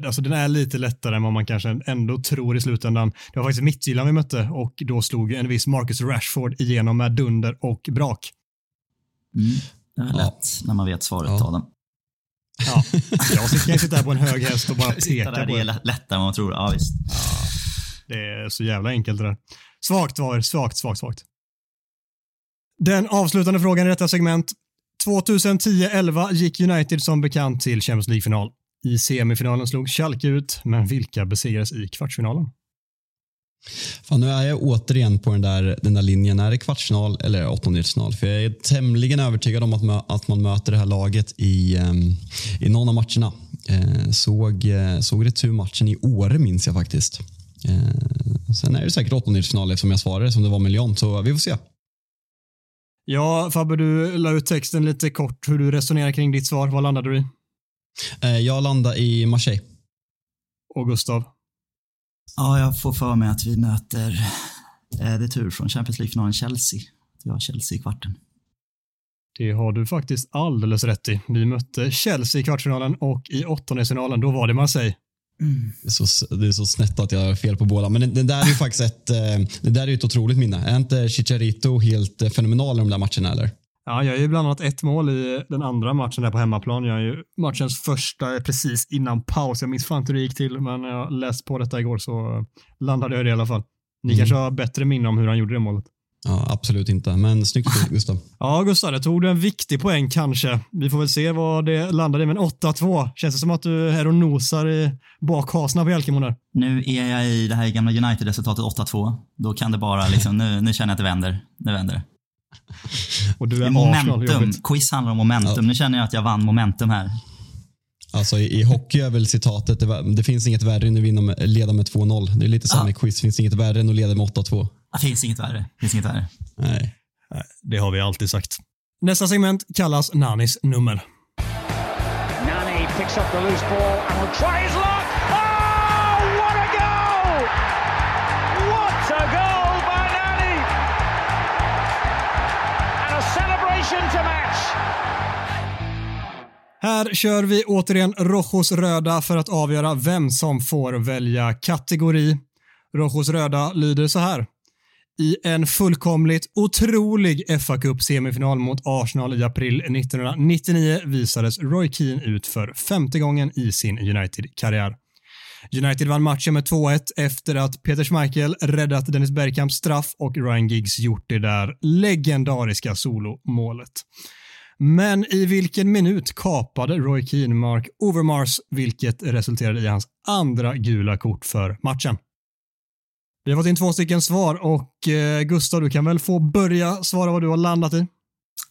alltså den är lite lättare än vad man kanske ändå tror i slutändan. Det var faktiskt Midtjylland vi mötte och då slog en viss Marcus Rashford igenom med dunder och brak. Mm. Det är väl Ja. lätt när man vet svaret Ja. av den. Ja, jag kan sitta här på en hög häst och bara peka där, på det är det. lä- lättare än man tror. Ja, visst. Det är så jävla enkelt det där. Svagt var svagt, svagt, svagt. Den avslutande frågan i detta segment. 2010-11 gick United som bekant till Champions League-final. I semifinalen slog Schalke ut, men vilka besegrades i kvartsfinalen? Fan, nu är jag återigen på den där, den där linjen. Är det kvartsfinal eller åttondelsfinal? För jag är tämligen övertygad om att, att man möter det här laget i, ehm, i någon av matcherna. Eh, såg, eh, såg returmatchen i Åre minns jag faktiskt. Eh, sen är det säkert åttondelsfinal eftersom jag svarade som det var med Lyon, så vi får se. Ja, Fabbe, du la ut texten lite kort hur du resonerar kring ditt svar. Vad landade du i? Jag landar i Marseille. Och Gustav? Ja, jag får för mig att vi möter, eh, det är tur från Champions League-finalen Chelsea. Vi har Chelsea i kvarten. Det har du faktiskt alldeles rätt i. Vi mötte Chelsea i kvartsfinalen och i åttondelsfinalen, då var det Marseille. Det är, så, det är så snett att jag har fel på båda. Men den, den där är ju faktiskt ett, eh, det där är ett otroligt minne. Är inte Chicharito helt eh, fenomenal i de där matcherna eller? Ja, jag gör ju bland annat ett mål i den andra matchen där på hemmaplan. Jag är ju matchens första precis innan paus. Jag minns fan inte hur det gick till, men jag läste på detta igår så landade jag i det i alla fall. Ni Mm. kanske har bättre minne om hur han gjorde det målet. Ja, absolut inte. Men snyggt Gustav. Ja, Gustav, det tog du en viktig poäng kanske. Vi får väl se vad det landade i, men 8-2. Känns det som att du är och nosar i bakhasorna på Jalkemo där? Nu är jag i det här gamla United-resultatet 8-2. Då kan det bara liksom, nu, nu känner jag att det vänder. Det vänder. Och du är momentum. Quiz handlar om momentum. Nu känner jag att jag vann momentum här. Alltså i, i hockey är väl citatet, det, var- det finns inget värre än att vinna med, leda med 2-0. Det är lite samma Ja. i quiz, det finns inget värre än att leda med 8-2. Det finns inget värre. Det finns inget värre. Nej. Det har vi alltid sagt. Nästa segment kallas Nanis nummer. Nani picks up the loose ball and will try his luck. Här kör vi återigen Rojos röda för att avgöra vem som får välja kategori. Rojos röda lyder så här. I en fullkomligt otrolig fa Cup semifinal mot Arsenal i april 1999 visades Roy Keane ut för femte gången i sin United-karriär. United vann matchen med 2-1 efter att Peter Schmeichel räddat Dennis Bergkamps straff och Ryan Giggs gjort det där legendariska solomålet. Men i vilken minut kapade Roy Keane Mark Overmars, vilket resulterade i hans andra gula kort för matchen? Vi har fått in två stycken svar och eh, Gustav, du kan väl få börja svara vad du har landat i?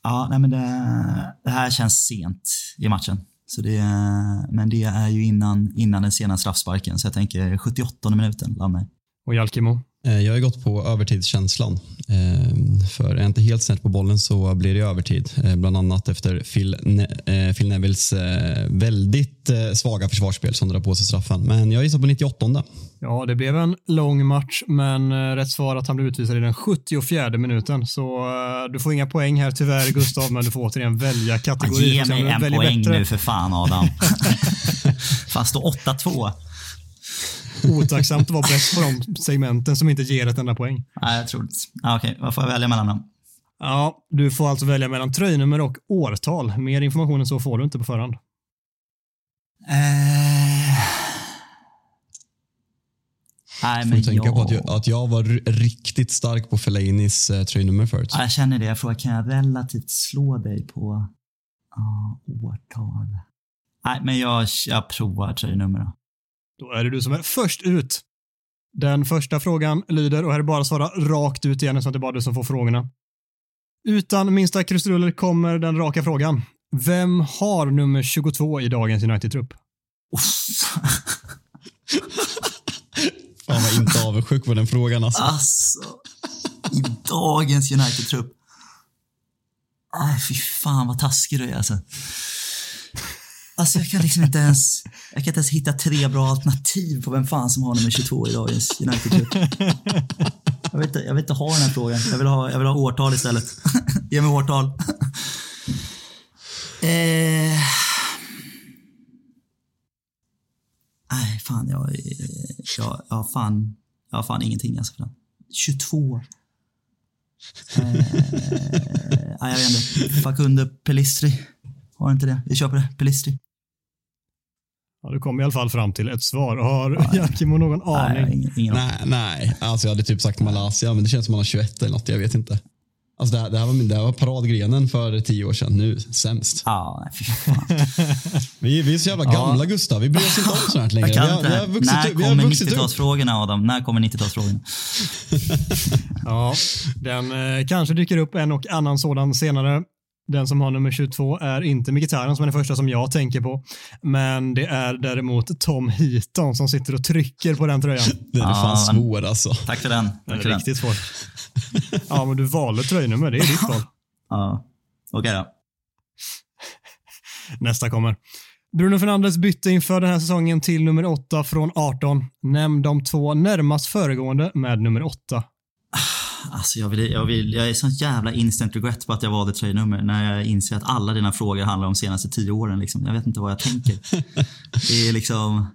Ja, nej men det, det här känns sent i matchen. Så det, men det är ju innan, innan den sena straffsparken, så jag tänker 78 minuten Och Jalkimo? Eh, jag har gått på övertidskänslan. Eh, för är jag inte helt snett på bollen så blir det övertid. Eh, bland annat efter Phil, ne Phil Nevilles väldigt svaga försvarsspel som drar på sig straffen. Men jag gissar på 98. Ja, det blev en lång match, men rätt svar att han blev utvisad i den 74 minuten. Så du får inga poäng här tyvärr, Gustav, men du får återigen välja kategori. Ge mig en poäng bättre. nu för fan, Adam. fan, står 8-2 otacksamt att vara bäst på de segmenten som inte ger ett enda poäng. Nej, jag tror inte. Ah, Okej, okay. vad får jag välja mellan dem? Ja, du får alltså välja mellan tröjnummer och årtal. Mer information än så får du inte på förhand. Eh... Nej, men tänka jag... på att jag, att jag var riktigt stark på Felainis eh, tröjnummer förut. Ja, jag känner det. Jag frågar, kan jag relativt slå dig på ja, årtal? Nej, men jag, jag provar tröjnummer då. Då är det du som är först ut. Den första frågan lyder, och här är bara att svara rakt ut igen så att det är bara du som får frågorna. Utan minsta krusiduller kommer den raka frågan. Vem har nummer 22 i dagens United-trupp? Fan vad inte avundsjuk på den frågan alltså. Alltså, i dagens United-trupp. Aj, fy fan vad taskig du är alltså. Alltså jag kan liksom inte ens, jag kan inte ens hitta tre bra alternativ på vem fan som har nummer 22 i dagens United Cup. Jag vill, inte, jag vill inte ha den här frågan. Jag vill ha, jag vill ha årtal istället. Ge mig årtal. eh... Nej, fan jag, jag, jag, har fan, jag har fan ingenting alltså för den. 22. Eh, nej, jag vet inte. Facundo Pelistri. Har inte det. Vi kör på det. Pelistri. Ja, du kom i alla fall fram till ett svar. Har Jakimo någon aning? Nej, ingen, nej, nej, alltså jag hade typ sagt Malaysia, men det känns som man har 21 eller något. Jag vet inte. Alltså det, här, det, här var, det här var paradgrenen för tio år sedan. Nu sämst. Ja, nej, fy fan. vi, vi är så jävla gamla ja. Gustav. Vi bryr oss inte om sånt här längre. Vi har, vi har vuxit, När kommer 90-talsfrågorna Adam? När kommer 90-talsfrågorna? ja, den eh, kanske dyker upp en och annan sådan senare. Den som har nummer 22 är inte Mkhitaryan som är den första som jag tänker på. Men det är däremot Tom Heaton som sitter och trycker på den tröjan. Den är fan svår alltså. Tack för den. Den är riktigt svår. ja, men du valde tröjnummer. Det är ditt val. Ja, okej okay då. Nästa kommer. Bruno Fernandes bytte inför den här säsongen till nummer 8 från 18. Nämn de två närmast föregående med nummer 8. Alltså jag, vill, jag, vill, jag är sån jävla instant regret på att jag valde tröjnummer när jag inser att alla dina frågor handlar om de senaste tio åren. Liksom. Jag vet inte vad jag tänker. det är liksom...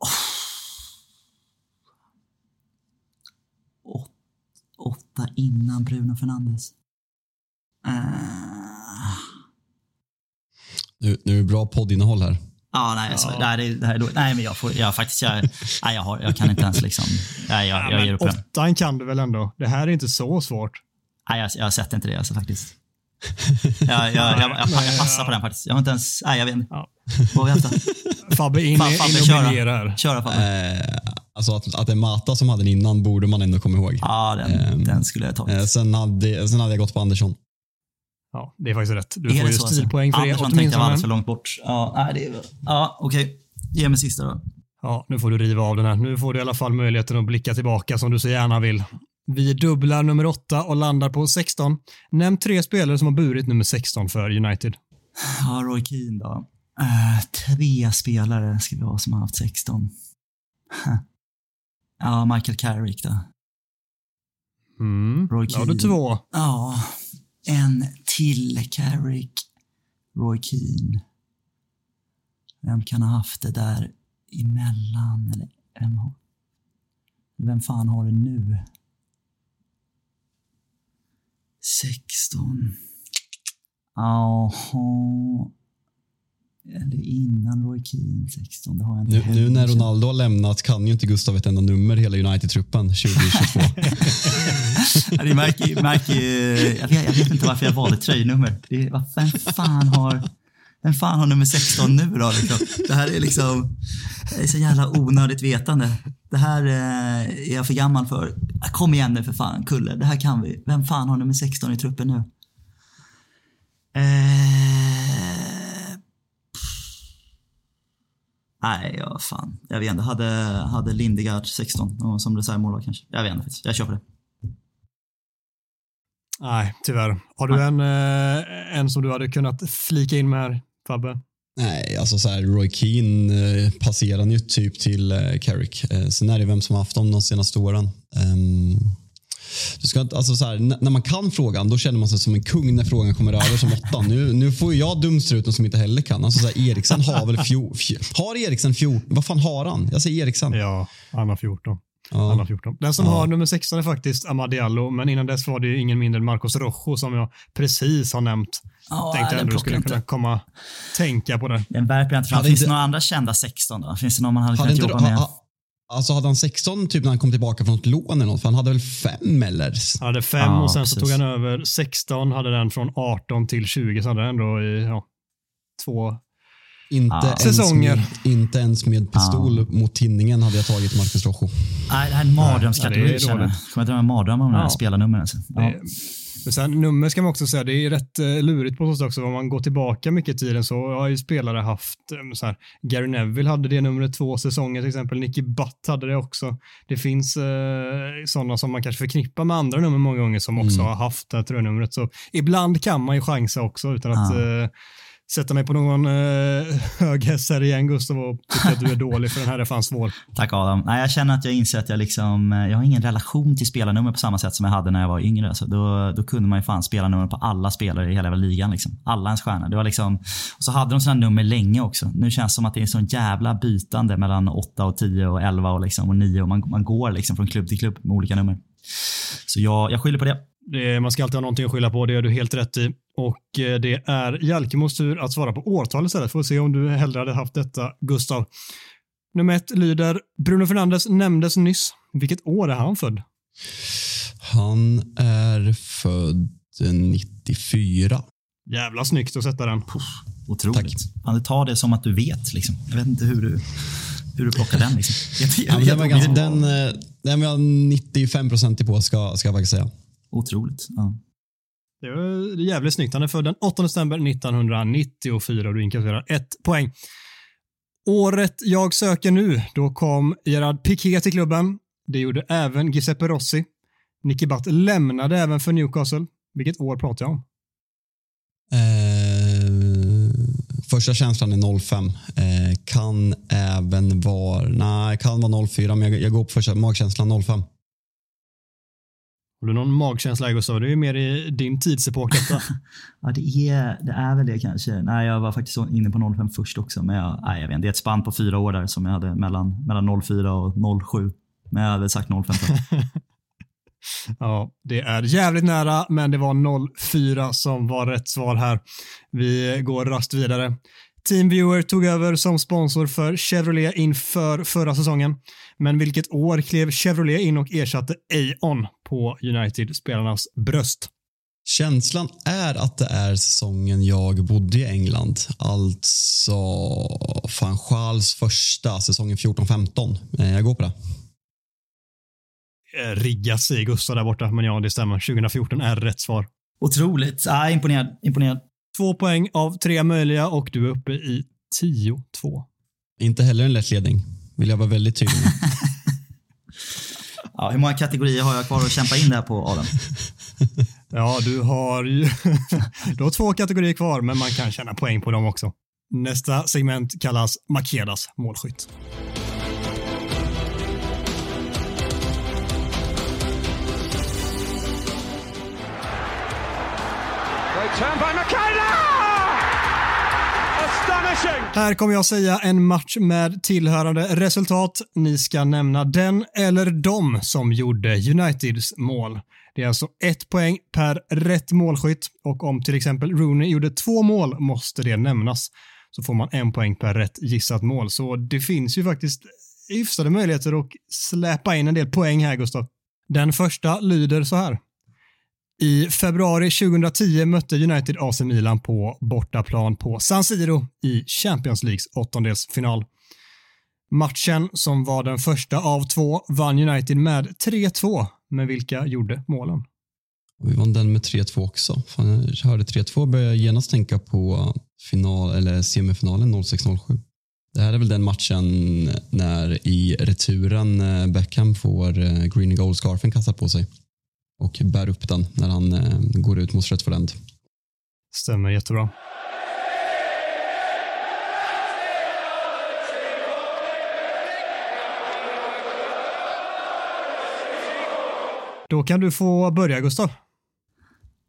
Oh. åtta innan Bruno Fernandes. Uh. Nu, nu är det bra poddinnehåll här. Ja, nej, alltså, ja. nej, det, här är dåligt. Nej, men jag får, jag faktiskt, jag, nej, jag, har, jag kan inte ens liksom, nej, jag, ja, jag ger upp den. Åttan kan du väl ändå? Det här är inte så svårt. Nej, jag, jag har sett inte det alltså faktiskt. jag, jag, jag, jag, jag passar på den faktiskt. Jag har inte ens, nej jag vet inte. Ja. Vad har vi haft då? Fabbe in, Fan, Fabbe, in och briljerar. Köra Fabbe. Eh, alltså att, att det är Mata som hade den innan borde man ändå komma ihåg. Ja, den, eh, den skulle jag tagit. Eh, sen, hade, sen hade jag gått på Andersson. Ja, det är faktiskt rätt. Du är får ju alltså? stilpoäng för Andersson det. tänkte jag långt bort. Ja, nej, det är, ja okej. Okay. Ge mig sista då. Ja, nu får du riva av den här. Nu får du i alla fall möjligheten att blicka tillbaka som du så gärna vill. Vi dubblar nummer 8 och landar på 16. Nämn tre spelare som har burit nummer 16 för United. Ja, Roy Keane då. Uh, tre spelare ska vi ha som har haft 16. ja, Michael Carrick då. Mm. Roy Keane. Ja, du två. Ja, en till Carrick, Roy Keane. Vem kan ha haft det där emellan? Eller vem, har, vem fan har det nu? 16. Jaha. Eller innan Roy Keane 16. Det har jag inte Nu, nu när. Ronaldo har lämnat kan ju inte Gustav ett enda nummer hela United-truppen 2022. Ja, det märker, märker, jag, vet, jag vet inte varför jag valde tröjnummer. Det vem, fan har, vem fan har nummer 16 nu då? Liksom? Det här är liksom det är så jävla onödigt vetande. Det här eh, är jag för gammal för. Kom igen nu för fan, Kulle. Det här kan vi. Vem fan har nummer 16 i truppen nu? Eh, Nej, ja, fan. Jag vet inte. Hade, hade Lindegard 16 och som reservmålvakt kanske. Jag vet inte faktiskt. Jag kör på det. Nej, tyvärr. Har du en, eh, en som du hade kunnat flika in med här, Fabbe? Nej, alltså så här, Roy Keane eh, passerade ju typ till eh, Carrick. Sen är det vem som har haft dem de senaste åren. Ehm, du ska, alltså så här, när man kan frågan, då känner man sig som en kung när frågan kommer över som åtta. Nu, nu får ju jag dumstruten som inte heller kan. Alltså så här, Eriksen har väl fjol, fj- Har Eriksen 14? Vad fan har han? Jag säger Eriksen. Ja, han har 14. Ja. Han har 14. Den som Ja. har nummer 16 är faktiskt Amadiallo, men innan dess var det ju ingen mindre än Marcos Rojo som jag precis har nämnt. Ja, Tänkte ändå du skulle inte. kunna komma tänka på det. Den jag inte fram. Finns det inte- några andra kända 16 då? Finns det någon man hade Hade kunnat jobba med? ha, alltså hade han 16 typ när han kom tillbaka från ett lån eller något? För han hade väl fem eller? Han hade fem Ja, och sen så precis. tog han över 16, hade den från 18 till 20, så hade han ändå i ja, två Inte, Ja. ens Säsonger. Med, inte ens med pistol mot tinningen hade jag tagit Marcus Rojo. Nej, det här är en mardrömskategori Ja, känner jag. Kommer jag drömma mardrömmar om de här Ja. spelarnumren? Alltså. Ja. Men sen nummer ska man också säga, det är rätt eh, lurigt på så sätt också. Om man går tillbaka mycket i tiden så har ju spelare haft, eh, så här, Gary Neville hade det numret två säsonger till exempel, Nicky Butt hade det också. Det finns eh, sådana som man kanske förknippar med andra nummer många gånger som också Mm. har haft det här tröjnumret. Så ibland kan man ju chansa också utan att Ja. eh, sätta mig på någon eh, hög häst här igen Gustav och tycka att du är dålig för den här är fan svår. Tack Adam. Nej, jag känner att jag inser att jag liksom, eh, jag har ingen relation till spelarnummer på samma sätt som jag hade när jag var yngre. Alltså, då, då kunde man ju fan spelarnummer på alla spelare i hela ligan. Liksom. Alla ens stjärnor. Det var liksom, och så hade de sådana nummer länge också. Nu känns det som att det är sån jävla bytande mellan 8 och 10 och 11 och, liksom, och 9 och man, man går liksom från klubb till klubb med olika nummer. Så jag, jag skyller på det. Det, man ska alltid ha någonting att skylla på, det gör du helt rätt i. Och eh, det är Jalkemos tur att svara på årtal istället. Får se om du hellre hade haft detta, Gustav. Nummer ett lyder, Bruno Fernandes nämndes nyss. Vilket år är han född? Han är född 94. Jävla snyggt att sätta den. Otroligt. Fan, det tar det som att du vet. Liksom. Jag vet inte hur du, hur du plockar den. Liksom. Jag, jag, Ja, den, var ganska, den, eh, den var jag 95 procent på ska, ska jag faktiskt säga. Otroligt. Ja. Det är jävligt snyggt. Han är född den 8 december 1994 och du inkasserar ett poäng. Året jag söker nu, då kom Gerard Piqué till klubben. Det gjorde även Giuseppe Rossi. Nicky Butt lämnade även för Newcastle. Vilket år pratar jag om? Eh, första känslan är 05. Eh, kan även vara, nej, kan vara 04, men jag, jag går på första magkänslan 05. Har du någon magkänsla Gustav? Det är ju mer i din tidsepok detta. Ja, det är, det är väl det kanske. Nej, jag var faktiskt inne på 05 först också. Men jag, nej, jag vet inte. Det är ett spann på fyra år där som jag hade mellan, mellan 04 och 07. Men jag hade sagt 05 först. Ja, det är jävligt nära, men det var 04 som var rätt svar här. Vi går rast vidare. Teamviewer tog över som sponsor för Chevrolet inför förra säsongen. Men vilket år klev Chevrolet in och ersatte Aon på United-spelarnas bröst? Känslan är att det är säsongen jag bodde i England. Alltså van Schals första, säsongen 14-15. Eh, jag går på det. Eh, Riggas säger Gustav där borta, men ja, det stämmer. 2014 är rätt svar. Otroligt. Ja, imponerad. imponerad. Två poäng av tre möjliga och du är uppe i 10-2. Inte heller en lätt ledning, vill jag vara väldigt tydlig med. Ja, hur många kategorier har jag kvar att kämpa in där på, Adam? Ja, du har ju du har två kategorier kvar, men man kan tjäna poäng på dem också. Nästa segment kallas Makedas målskytt. Great Astonishing! Här kommer jag säga en match med tillhörande resultat. Ni ska nämna den eller de som gjorde Uniteds mål. Det är alltså ett poäng per rätt målskytt och om till exempel Rooney gjorde två mål måste det nämnas. Så får man en poäng per rätt gissat mål. Så det finns ju faktiskt hyfsade möjligheter att släpa in en del poäng här, Gustav. Den första lyder så här. I februari 2010 mötte United AC Milan på bortaplan på San Siro i Champions Leagues åttondelsfinal. Matchen, som var den första av två, vann United med 3-2, men vilka gjorde målen? Och vi vann den med 3-2 också. Fan, jag hörde 3-2 började jag genast tänka på final, eller semifinalen 06-07. Det här är väl den matchen när i returen eh, Beckham får eh, green and gold scarfen kastad på sig och bär upp den när han eh, går ut mot Stretford End. Stämmer jättebra. Då kan du få börja, Gustav.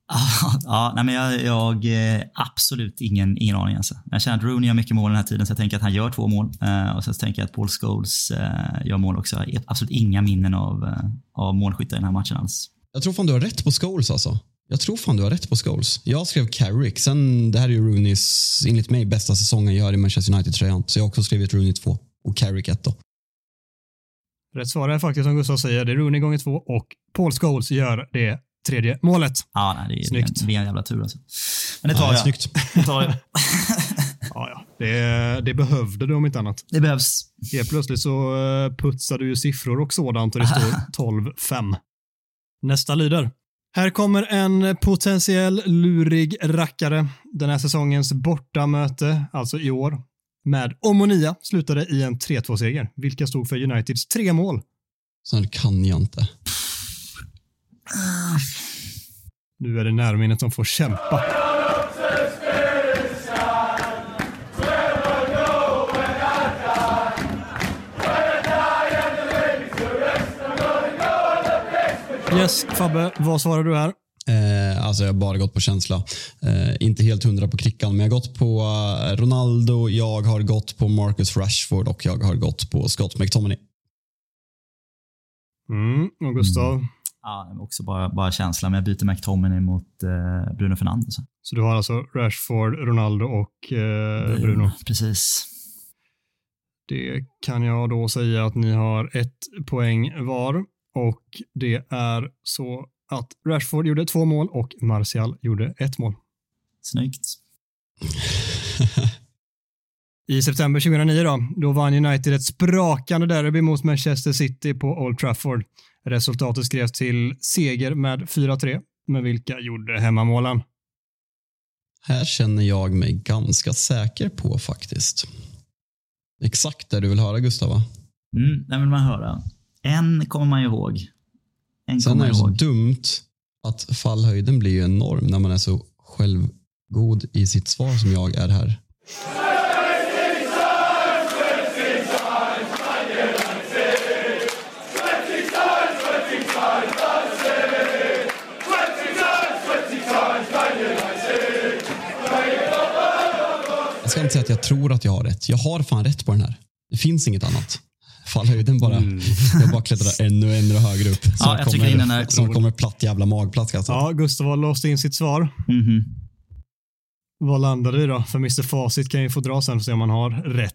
ja, nej, men jag, jag eh, absolut ingen, ingen aning. Alltså. Jag känner att Rooney gör mycket mål den här tiden, så jag tänker att han gör två mål. Eh, och sen tänker jag att Paul Scholes eh, gör mål också. Jag har absolut inga minnen av, eh, av målskyttar i den här matchen alls. Jag tror fan du har rätt på Scholes alltså. Jag tror fan du har rätt på Scholes. Jag skrev Carrick. Sen, det här är ju Rooneys, enligt mig, bästa säsong han gör i Manchester United-tröjan. Så jag har också skrivit Rooney 2 och Carrick 1 då. Rätt svar är faktiskt som Gustav säger, det är Rooney gånger två och Paul Scholes gör det tredje målet. Ja, nej, det är, Snyggt. Det är en jävla tur alltså. Men det tar Ja, jag. snyggt. Det tar jag. Ja, ja. Det, det behövde du om inte annat. Det behövs. Helt plötsligt så eh, putsar du ju siffror och sådant och det står 12-5. Nästa lyder. Här kommer en potentiell lurig rackare. Den här säsongens bortamöte, alltså i år, med Omonia slutade i en 3-2-seger. Vilka stod för Uniteds tre mål? Här kan jag inte. Nu är det närminnet som får kämpa. Yes, Fabbe, vad svarar du här? Eh, alltså jag har bara gått på känsla. Eh, inte helt hundra på krickan, men jag har gått på eh, Ronaldo, jag har gått på Marcus Rashford och jag har gått på Scott McTominay. Mm, och Gustav? Ja, det är också bara, bara känsla, men jag byter McTominay mot eh, Bruno Fernandes. Så du har alltså Rashford, Ronaldo och eh, Bruno. Precis. Det kan jag då säga att ni har ett poäng var och det är så att Rashford gjorde två mål och Martial gjorde ett mål. Snyggt. I september 2009 då, då vann United ett sprakande derby mot Manchester City på Old Trafford. Resultatet skrevs till seger med 4-3, men vilka gjorde hemmamålen? Här känner jag mig ganska säker på faktiskt. Exakt det du vill höra Gustav va? Mm, det vill man höra. En kommer man ju ihåg. En Sen är det så dumt att fallhöjden blir ju enorm när man är så självgod i sitt svar som jag är här. Jag ska inte säga att jag tror att jag har rätt. Jag har fan rätt på den här. Det finns inget annat. Fallhöjden bara. Jag bara klättrar ännu, ännu högre upp. Snart jag trycker kommer, in den här. snart kommer platt jävla magplats. Alltså. Ja, Gustav har låst in sitt svar. Mhm. Vad landar du då? För Mr Facit kan ju få dra sen för att se om man har rätt.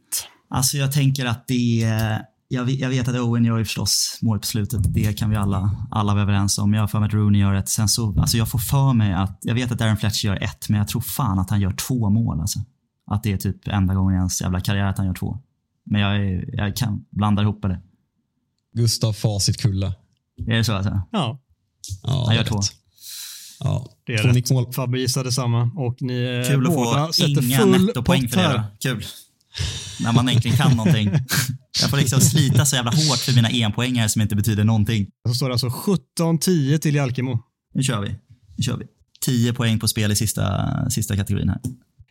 Alltså jag tänker att det är, jag vet, jag vet att Owen gör ju förstås mål på slutet. Det kan vi alla, alla vara överens om. Jag har för mig att Rooney gör ett. Sen så, alltså jag får för mig att, jag vet att Darren Fletcher gör ett, men jag tror fan att han gör två mål alltså. Att det är typ enda gången i hans jävla karriär att han gör två. Men jag, är, jag kan blanda ihop det. Gustav Facit Kulla. Är det så alltså? Ja, Ja, Han gör två. Ja. det är rätt. nickmål. Fabbe gissade samma och ni eh, Kul att båda få sätter inga nettopoäng för det. här. Då. Kul. När man egentligen kan någonting. Jag får liksom slita så jävla hårt för mina enpoängare som inte betyder någonting. Så står det alltså 17-10 till Jalkemo. Nu kör vi. Nu kör vi. 10 poäng på spel i sista, sista kategorin här.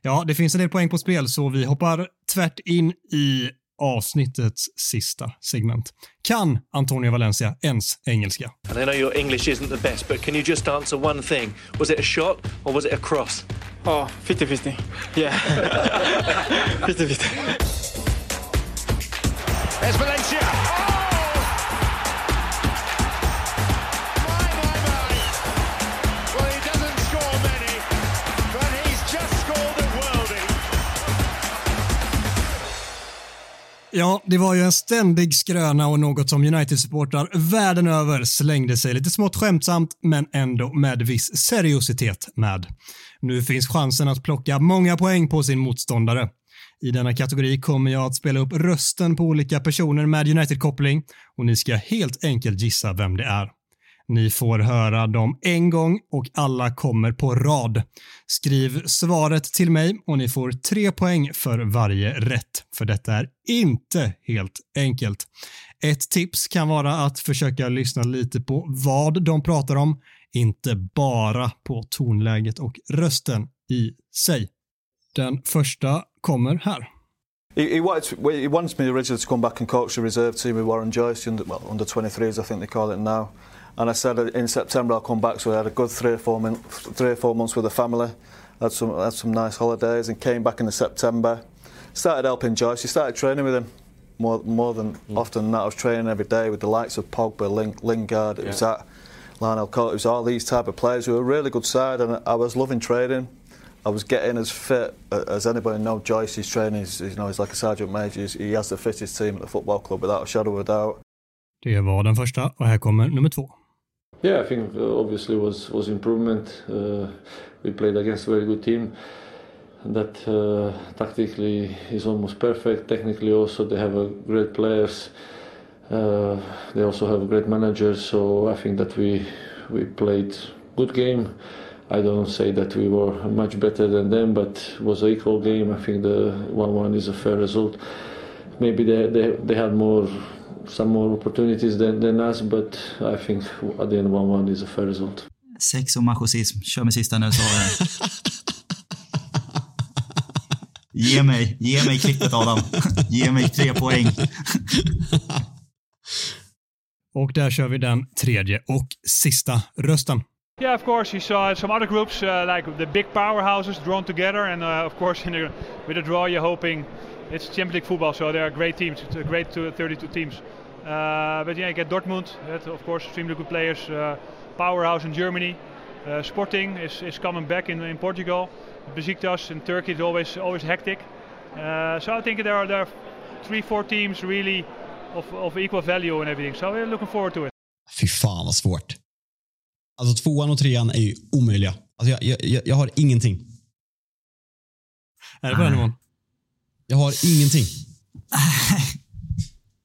Ja, det finns en del poäng på spel så vi hoppar tvärt in i avsnittets sista segment. Kan Antonio Valencia ens engelska? And I know your English isn't the best, but can you just answer one thing? Was it a shot or was it a cross? Oh, 50-50. Yeah. 50-50. There's Valencia. Ja, det var ju en ständig skröna och något som United-supportrar världen över slängde sig lite smått skämtsamt, men ändå med viss seriositet med. Nu finns chansen att plocka många poäng på sin motståndare. I denna kategori kommer jag att spela upp rösten på olika personer med United-koppling och ni ska helt enkelt gissa vem det är. Ni får höra dem en gång och alla kommer på rad. Skriv svaret till mig och ni får tre poäng för varje rätt, för detta är inte helt enkelt. Ett tips kan vara att försöka lyssna lite på vad de pratar om, inte bara på tonläget och rösten i sig. Den första kommer här. He, he, wanted he wants me originally to come back and coach the reserve team with Warren Joyce, under, well, under 23s I think they call it now. And I said in September I'll come back, so I had a good three or four, min, three or four months with the family, had some, had some nice holidays, and came back in the September. Started helping Joyce. He started training with him more, more than mm. often than that. I was training every day with the likes of Pogba, Ling, Lingard, it was that, Lionel Cote, it was all these type of players. We were a really good side, and I was loving training. I was getting as fit as anybody know. Joyce, his training, he's, you know, he's like a sergeant major. He's, he has the fittest team at the football club without a shadow of a doubt. Det var den första och här kommer nummer två. Yeah, I think uh, obviously was was improvement. Uh, we played against a very good team that uh, tactically is almost perfect. Technically, also they have great players. Uh, they also have great managers. So I think that we we played good game. I don't say that we were much better than them, but was an equal game. I think the one-one is a fair result. Maybe they they, they had more some more opportunities than, than us, but I think at the end 1-1 is a fair result. Sex och machosism. Kör med sista nu så Ge mig, ge mig klippet Adam. Ge mig tre poäng. och där kör vi den tredje och sista rösten. Yeah, of course, you saw some other groups uh, like the big powerhouses drawn together, and uh, of course, a, with a draw, you're hoping it's Champions League football, so they are great teams, it's a great 32 teams. Uh, but yeah, you get Dortmund, that, of course, extremely good players. Uh, powerhouse in Germany. Uh, Sporting is, is coming back in, in Portugal. Besiktas in Turkey is always always hectic. Uh, so I think there are there are three, four teams really of, of equal value and everything. So we're looking forward to it. Fy fan vad svårt. Alltså tvåan och trean är ju omöjliga. Alltså jag, jag, jag har ingenting. Är det på den nivån? Jag har ingenting.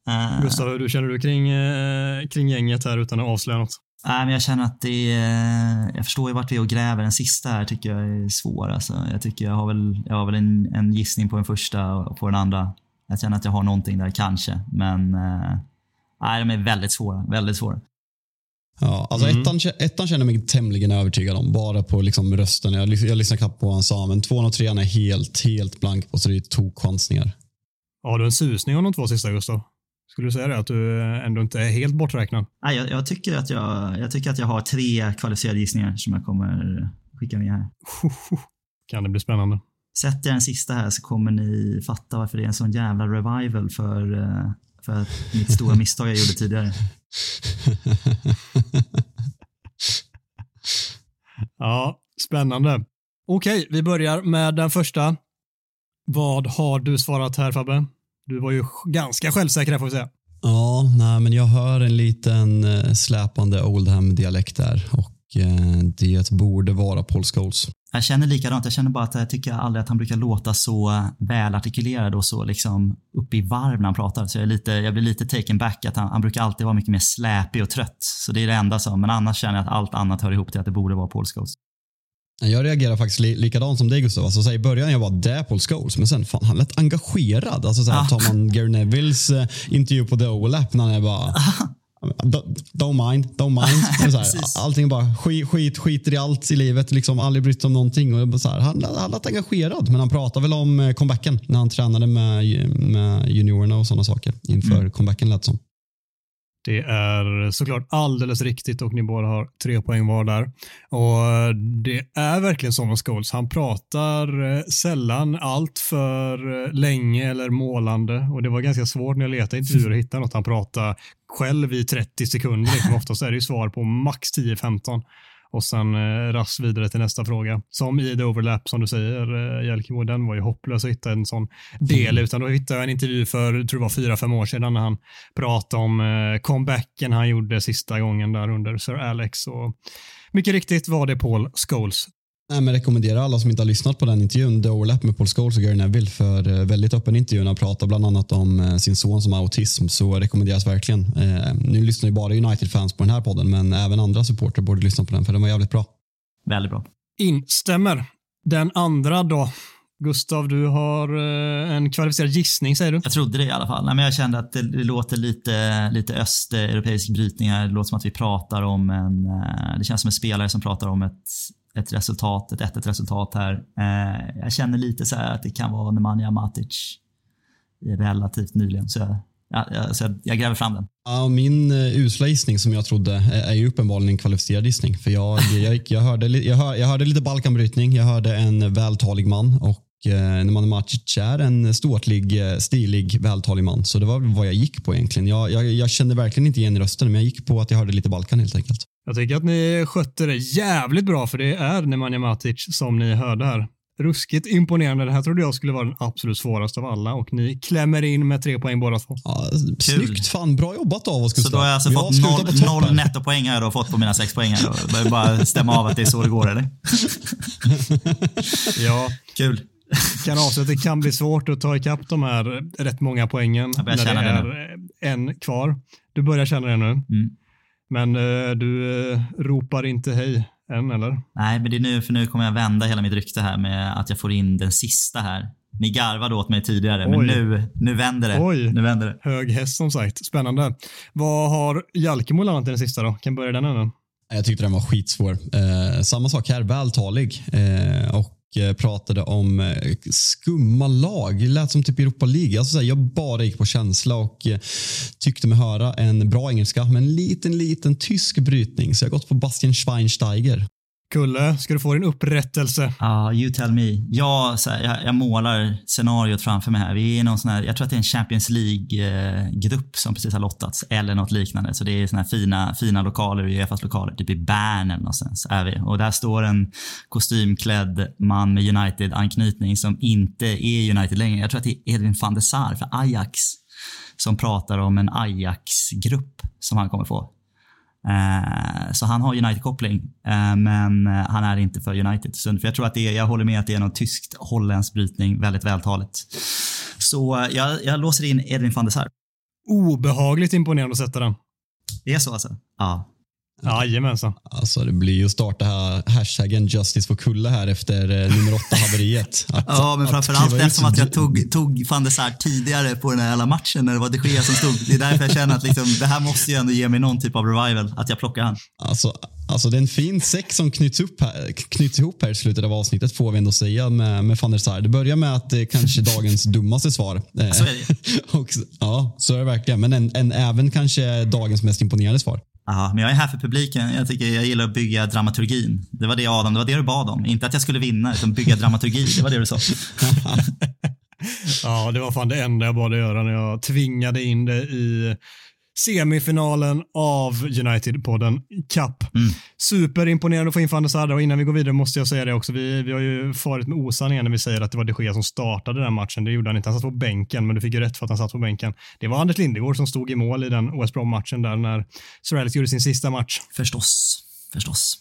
Uh, Gustav, hur känner du kring, uh, kring gänget här utan att avslöja något? Nej, men jag känner att det är, jag förstår ju vart vi är och gräver. Den sista här tycker jag är svår. Alltså, jag tycker jag har väl, jag har väl en, en gissning på den första och på den andra. Jag känner att jag har någonting där kanske, men uh, nej, de är väldigt svåra. Väldigt svåra. Ja, alltså mm. ettan, ettan känner mig tämligen övertygad om, bara på liksom rösten. Jag, jag lyssnade knappt på vad han sa, men tvåan och trean är helt, helt blank på, så det är tokchansningar. Har du en susning om de två sista, Gustav? Skulle du säga det? Att du ändå inte är helt borträknad? Nej, jag, jag, tycker att jag, jag tycker att jag har tre kvalificerade gissningar som jag kommer skicka med här. Kan det bli spännande? Sätter jag den sista här så kommer ni fatta varför det är en sån jävla revival för, eh, för mitt stora misstag jag gjorde tidigare ja, spännande. Okej, vi börjar med den första. Vad har du svarat här Fabbe? Du var ju ganska självsäker här, får vi säga. Ja, nej, men jag hör en liten eh, släpande Oldham-dialekt där och det borde vara Paul Scholes. Jag känner likadant. Jag känner bara att jag tycker aldrig att han brukar låta så välartikulerad och så liksom upp i varv när han pratar. Så jag, är lite, jag blir lite taken back att han, han brukar alltid vara mycket mer släpig och trött. Så det är det enda som, men annars känner jag att allt annat hör ihop till att det borde vara Paul Scholes. Jag reagerar faktiskt li likadant som dig Gustav. Alltså, I början jag var där Paul Scholes, men sen fan, han lät engagerad. Alltså, så här, Tar man Gary Nevilles eh, intervju på The Overlap när han är bara Don't mind, don't mind. Så här, allting bara skit, skit, skiter i allt i livet. Liksom, aldrig brytt sig om någonting. Och så här, han, han lät engagerad, men han pratade väl om eh, comebacken när han tränade med, med juniorerna och sådana saker inför mm. comebacken lät som. Det är såklart alldeles riktigt och ni båda har tre poäng var där. Och det är verkligen som med Scholes. Han pratar eh, sällan allt för eh, länge eller målande och det var ganska svårt när jag letade intervjuer att hitta något han pratade själv i 30 sekunder. Liksom. Oftast är det ju svar på max 10-15. Och sen eh, rast vidare till nästa fråga. Som i The Overlap, som du säger, eh, Jalkemo, den var ju hopplös att hitta en sån del. Mm. Utan då hittade jag en intervju för, tror det var fyra, fem år sedan, när han pratade om eh, comebacken han gjorde sista gången där under Sir Alex. Och mycket riktigt var det Paul Scholes. Nej, men rekommenderar alla som inte har lyssnat på den intervjun, The Overlap med Paul Scholes och Gary Neville, för eh, väldigt öppen intervju. Han pratar bland annat om eh, sin son som har autism, så rekommenderas verkligen. Eh, nu lyssnar ju bara United-fans på den här podden, men även andra supporter borde lyssna på den, för den var jävligt bra. Väldigt bra. Instämmer. Den andra då? Gustav, du har en kvalificerad gissning säger du? Jag trodde det i alla fall. Nej, men jag kände att det, det låter lite, lite östeuropeisk brytning här. Det låter som att vi pratar om en... Det känns som en spelare som pratar om ett, ett resultat, ett 1 resultat här. Eh, Jag känner lite så här att det kan vara Nemanja Matic relativt nyligen. Så jag, ja, så jag, jag gräver fram den. Ja, min eh, usla gissning som jag trodde eh, är, ju uppenbarligen en kvalificerad gissning. För jag, jag, jag, hörde, jag, hör, jag hörde lite Balkanbrytning, jag hörde en vältalig man och eh, Nemanja Matic är en ståtlig, eh, stilig, vältalig man. Så det var vad jag gick på egentligen. Jag, jag, jag kände verkligen inte igen rösten, men jag gick på att jag hörde lite Balkan helt enkelt. Jag tycker att ni skötte det jävligt bra, för det är Nemanja Matic som ni hörde här. Ruskigt imponerande. Det här trodde jag skulle vara den absolut svåraste av alla och ni klämmer in med tre poäng båda två. Ja, snyggt, fan bra jobbat av oss Så Gustav. då har jag alltså Vi fått avslutar noll, noll nettopoäng här och fått på mina sex poäng här. Och börjar bara stämma av att det är så det går, eller? Ja, Kul. kan avslöja att det kan bli svårt att ta ikapp de här rätt många poängen Jag börjar när det känna det är en kvar. Du börjar känna det nu. Mm. Men eh, du eh, ropar inte hej än, eller? Nej, men det är nu, för nu kommer jag vända hela mitt rykte här med att jag får in den sista här. Ni garvade åt mig tidigare, men Oj. nu, nu vänder det. Oj. Nu vänder det. Hög häst som sagt. Spännande. Vad har Jalkemo landat i den sista då? Kan börja den änden. Jag tyckte den var skitsvår. Eh, samma sak här, vältalig. Eh, och Eh, pratade om eh, skumma lag. Det lät som typ Europa League. Alltså, så här, jag bara gick på känsla och eh, tyckte mig höra en bra engelska med en liten, liten tysk brytning. Så jag har gått på Bastian Schweinsteiger. Kulle, ska du få din upprättelse? Ja, you tell me. Jag, så här, jag, jag målar scenariot framför mig här. Vi är någon sån här, jag tror att det är en Champions League-grupp som precis har lottats eller något liknande. Så det är såna här fina, fina lokaler, Uefas lokaler, typ i Bern eller någonstans är vi. Och där står en kostymklädd man med United-anknytning som inte är United längre. Jag tror att det är Edwin van der Sar för Ajax som pratar om en Ajax-grupp som han kommer få. Eh, så han har United-koppling, eh, men eh, han är inte för United. Så, för jag tror att det är, jag håller med att det är någon tyskt holländsk brytning, väldigt vältaligt. Så jag, jag låser in Edwin van der Sar. Obehagligt imponerande att sätta den. Det är så alltså? Ja. Jajamensan. Alltså det blir ju att starta här, hashtaggen Justice for Kulle här efter eh, nummer åtta haveriet. Att- Ja, men framförallt eftersom att jag tog, tog van der Sar tidigare på den här jävla matchen när det var de Gea som stod. Det är därför jag känner att liksom, det här måste ju ändå ge mig någon typ av revival, att jag plockar han. Alltså, alltså det är en fin säck som knyts, upp här, knyts ihop här i slutet av avsnittet får vi ändå säga med, med van der Sar. Det börjar med att det är kanske dagens dummaste svar. Så är det och, ja, så är det verkligen. Men en, en, även kanske dagens mest imponerande svar. Ja, men jag är här för publiken. Jag, tycker jag gillar att bygga dramaturgin. Det var det Adam, det var det du bad om. Inte att jag skulle vinna, utan bygga dramaturgi. Det var det du sa. Ja, det var fan det enda jag bad dig göra när jag tvingade in det i semifinalen av United-podden Cup. Mm. Superimponerande att få in van der Sar och innan vi går vidare måste jag säga det också. Vi, vi har ju farit med osanningen när vi säger att det var de Gea som startade den matchen. Det gjorde han inte. Han satt på bänken, men du fick ju rätt för att han satt på bänken. Det var Anders Lindegård som stod i mål i den West Brom-matchen där när Sir Alex gjorde sin sista match. Förstås. Förstås.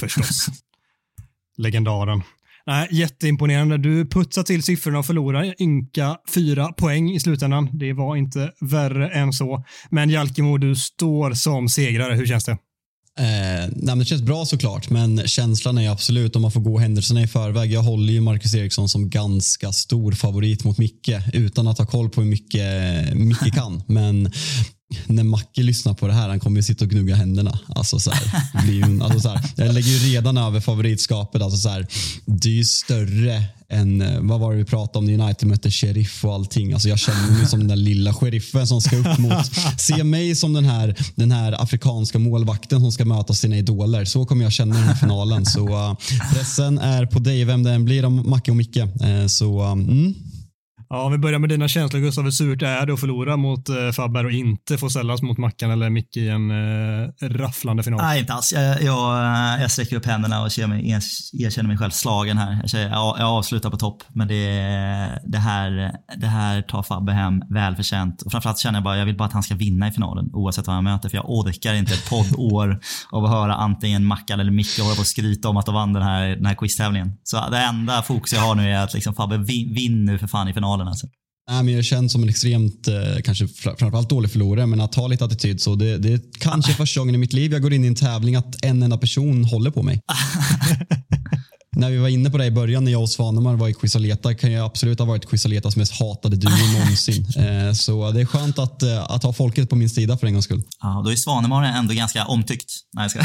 Förstås. Legendaren. Nej, jätteimponerande. Du putsar till siffrorna och förlorar ynka fyra poäng i slutändan. Det var inte värre än så. Men Jalkemo, du står som segrare. Hur känns det? Eh, nej, men det känns bra såklart, men känslan är absolut om man får gå händelserna i förväg. Jag håller ju Marcus Eriksson som ganska stor favorit mot Micke utan att ha koll på hur mycket Micke kan. Men när Macke lyssnar på det här, han kommer ju sitta och gnugga händerna. Alltså så här, blir ju, alltså så här, jag lägger ju redan över favoritskapet. Alltså så här, det är ju större än, eh, vad var det vi pratade om när United mötte Sheriff och allting. Alltså jag känner mig som den där lilla sheriffen som ska upp mot, se mig som den här, den här afrikanska målvakten som ska möta sina idoler. Så kommer jag känna i den här finalen. Så uh, pressen är på dig, vem det än blir, om Macke och Micke. Eh, så uh, mm. Ja, om vi börjar med dina känslor Gustav. Hur surt är det att förlora mot eh, Faber och inte få sällas mot Mackan eller Micke i en eh, rafflande final? Nej, inte alls. Jag, jag, eh, jag sträcker upp händerna och mig, erkänner mig själv slagen här. Jag, säger, jag, jag avslutar på topp, men det, det, här, det här tar Fabbe hem välförtjänt. Och framförallt känner jag bara, jag vill bara att han ska vinna i finalen oavsett vad han möter. För jag orkar inte ett poddår av att höra antingen Mackan eller Micke hålla på och skryta om att de vann den här, den här quiztävlingen. Så det enda fokus jag har nu är att liksom, Fabbe, vinn vin nu för fan i finalen. Alltså. Nej, men jag känns som en extremt, eh, kanske framförallt dålig förlorare, men att ha lite attityd så. Det, det är kanske första gången i mitt liv jag går in i en tävling att en enda person håller på mig. när vi var inne på det i början när jag och Svanemar var i Quisaleta kan jag absolut ha varit Quisaletas mest hatade duo någonsin. Eh, så det är skönt att, eh, att ha folket på min sida för en gångs skull. Ja, då är Svanemar ändå ganska omtyckt. Nej, jag ska.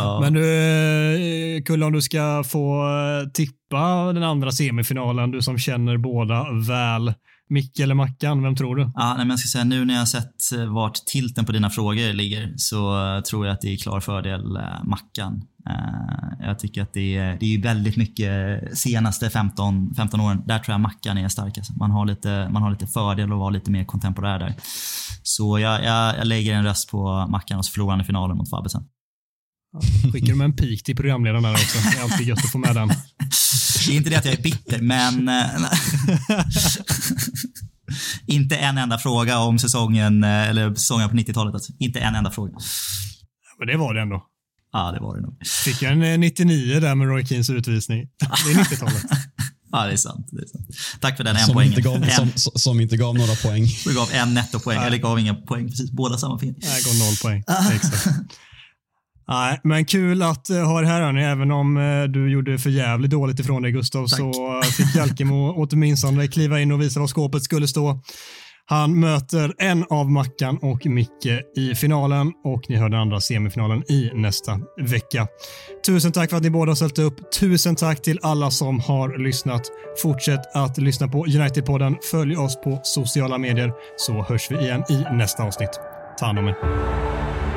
Ja. Men du, eh, Kulla, om du ska få tippa den andra semifinalen, du som känner båda väl. Micke eller Mackan, vem tror du? Ja, nej, men jag ska säga, nu när jag har sett eh, vart tilten på dina frågor ligger så eh, tror jag att det är klar fördel Mackan. Jag tycker att det är, det är väldigt mycket senaste 15, 15 åren. Där tror jag Mackan är starkast. Man har lite, man har lite fördel att vara lite mer kontemporär där. Så jag, jag, jag lägger en röst på Mackan och så förlorar han i finalen mot Fabbe sen. Skickar du med en pik till programledaren där också? Det är alltid gött att få med den. Det är inte det att jag är bitter, men... Eh, inte en enda fråga om säsongen, eh, eller säsongen på 90-talet. Alltså. Inte en enda fråga. Men det var det ändå. Ja, det var det nog. Fick jag en 99 eh, där med Roy Keens utvisning. Det är 90-talet. Ja, det är sant. Det är sant. Tack för den en poängen. Inte gav, en. Som, som, inte gav några poäng. Du gav en nettopoäng, eller gav inga poäng. Precis, båda samma fin. Nej, gav noll poäng. Exakt. Nej, men kul att uh, ha er här hörni. Även om uh, du gjorde för jävligt dåligt ifrån dig Gustav Tack. så uh, fick Jalkemo åtminstone kliva in och visa var skåpet skulle stå. Han möter en av Mackan och Micke i finalen och ni hör den andra semifinalen i nästa vecka. Tusen tack för att ni båda har ställt upp. Tusen tack till alla som har lyssnat. Fortsätt att lyssna på United-podden. Följ oss på sociala medier så hörs vi igen i nästa avsnitt. Ta hand om er.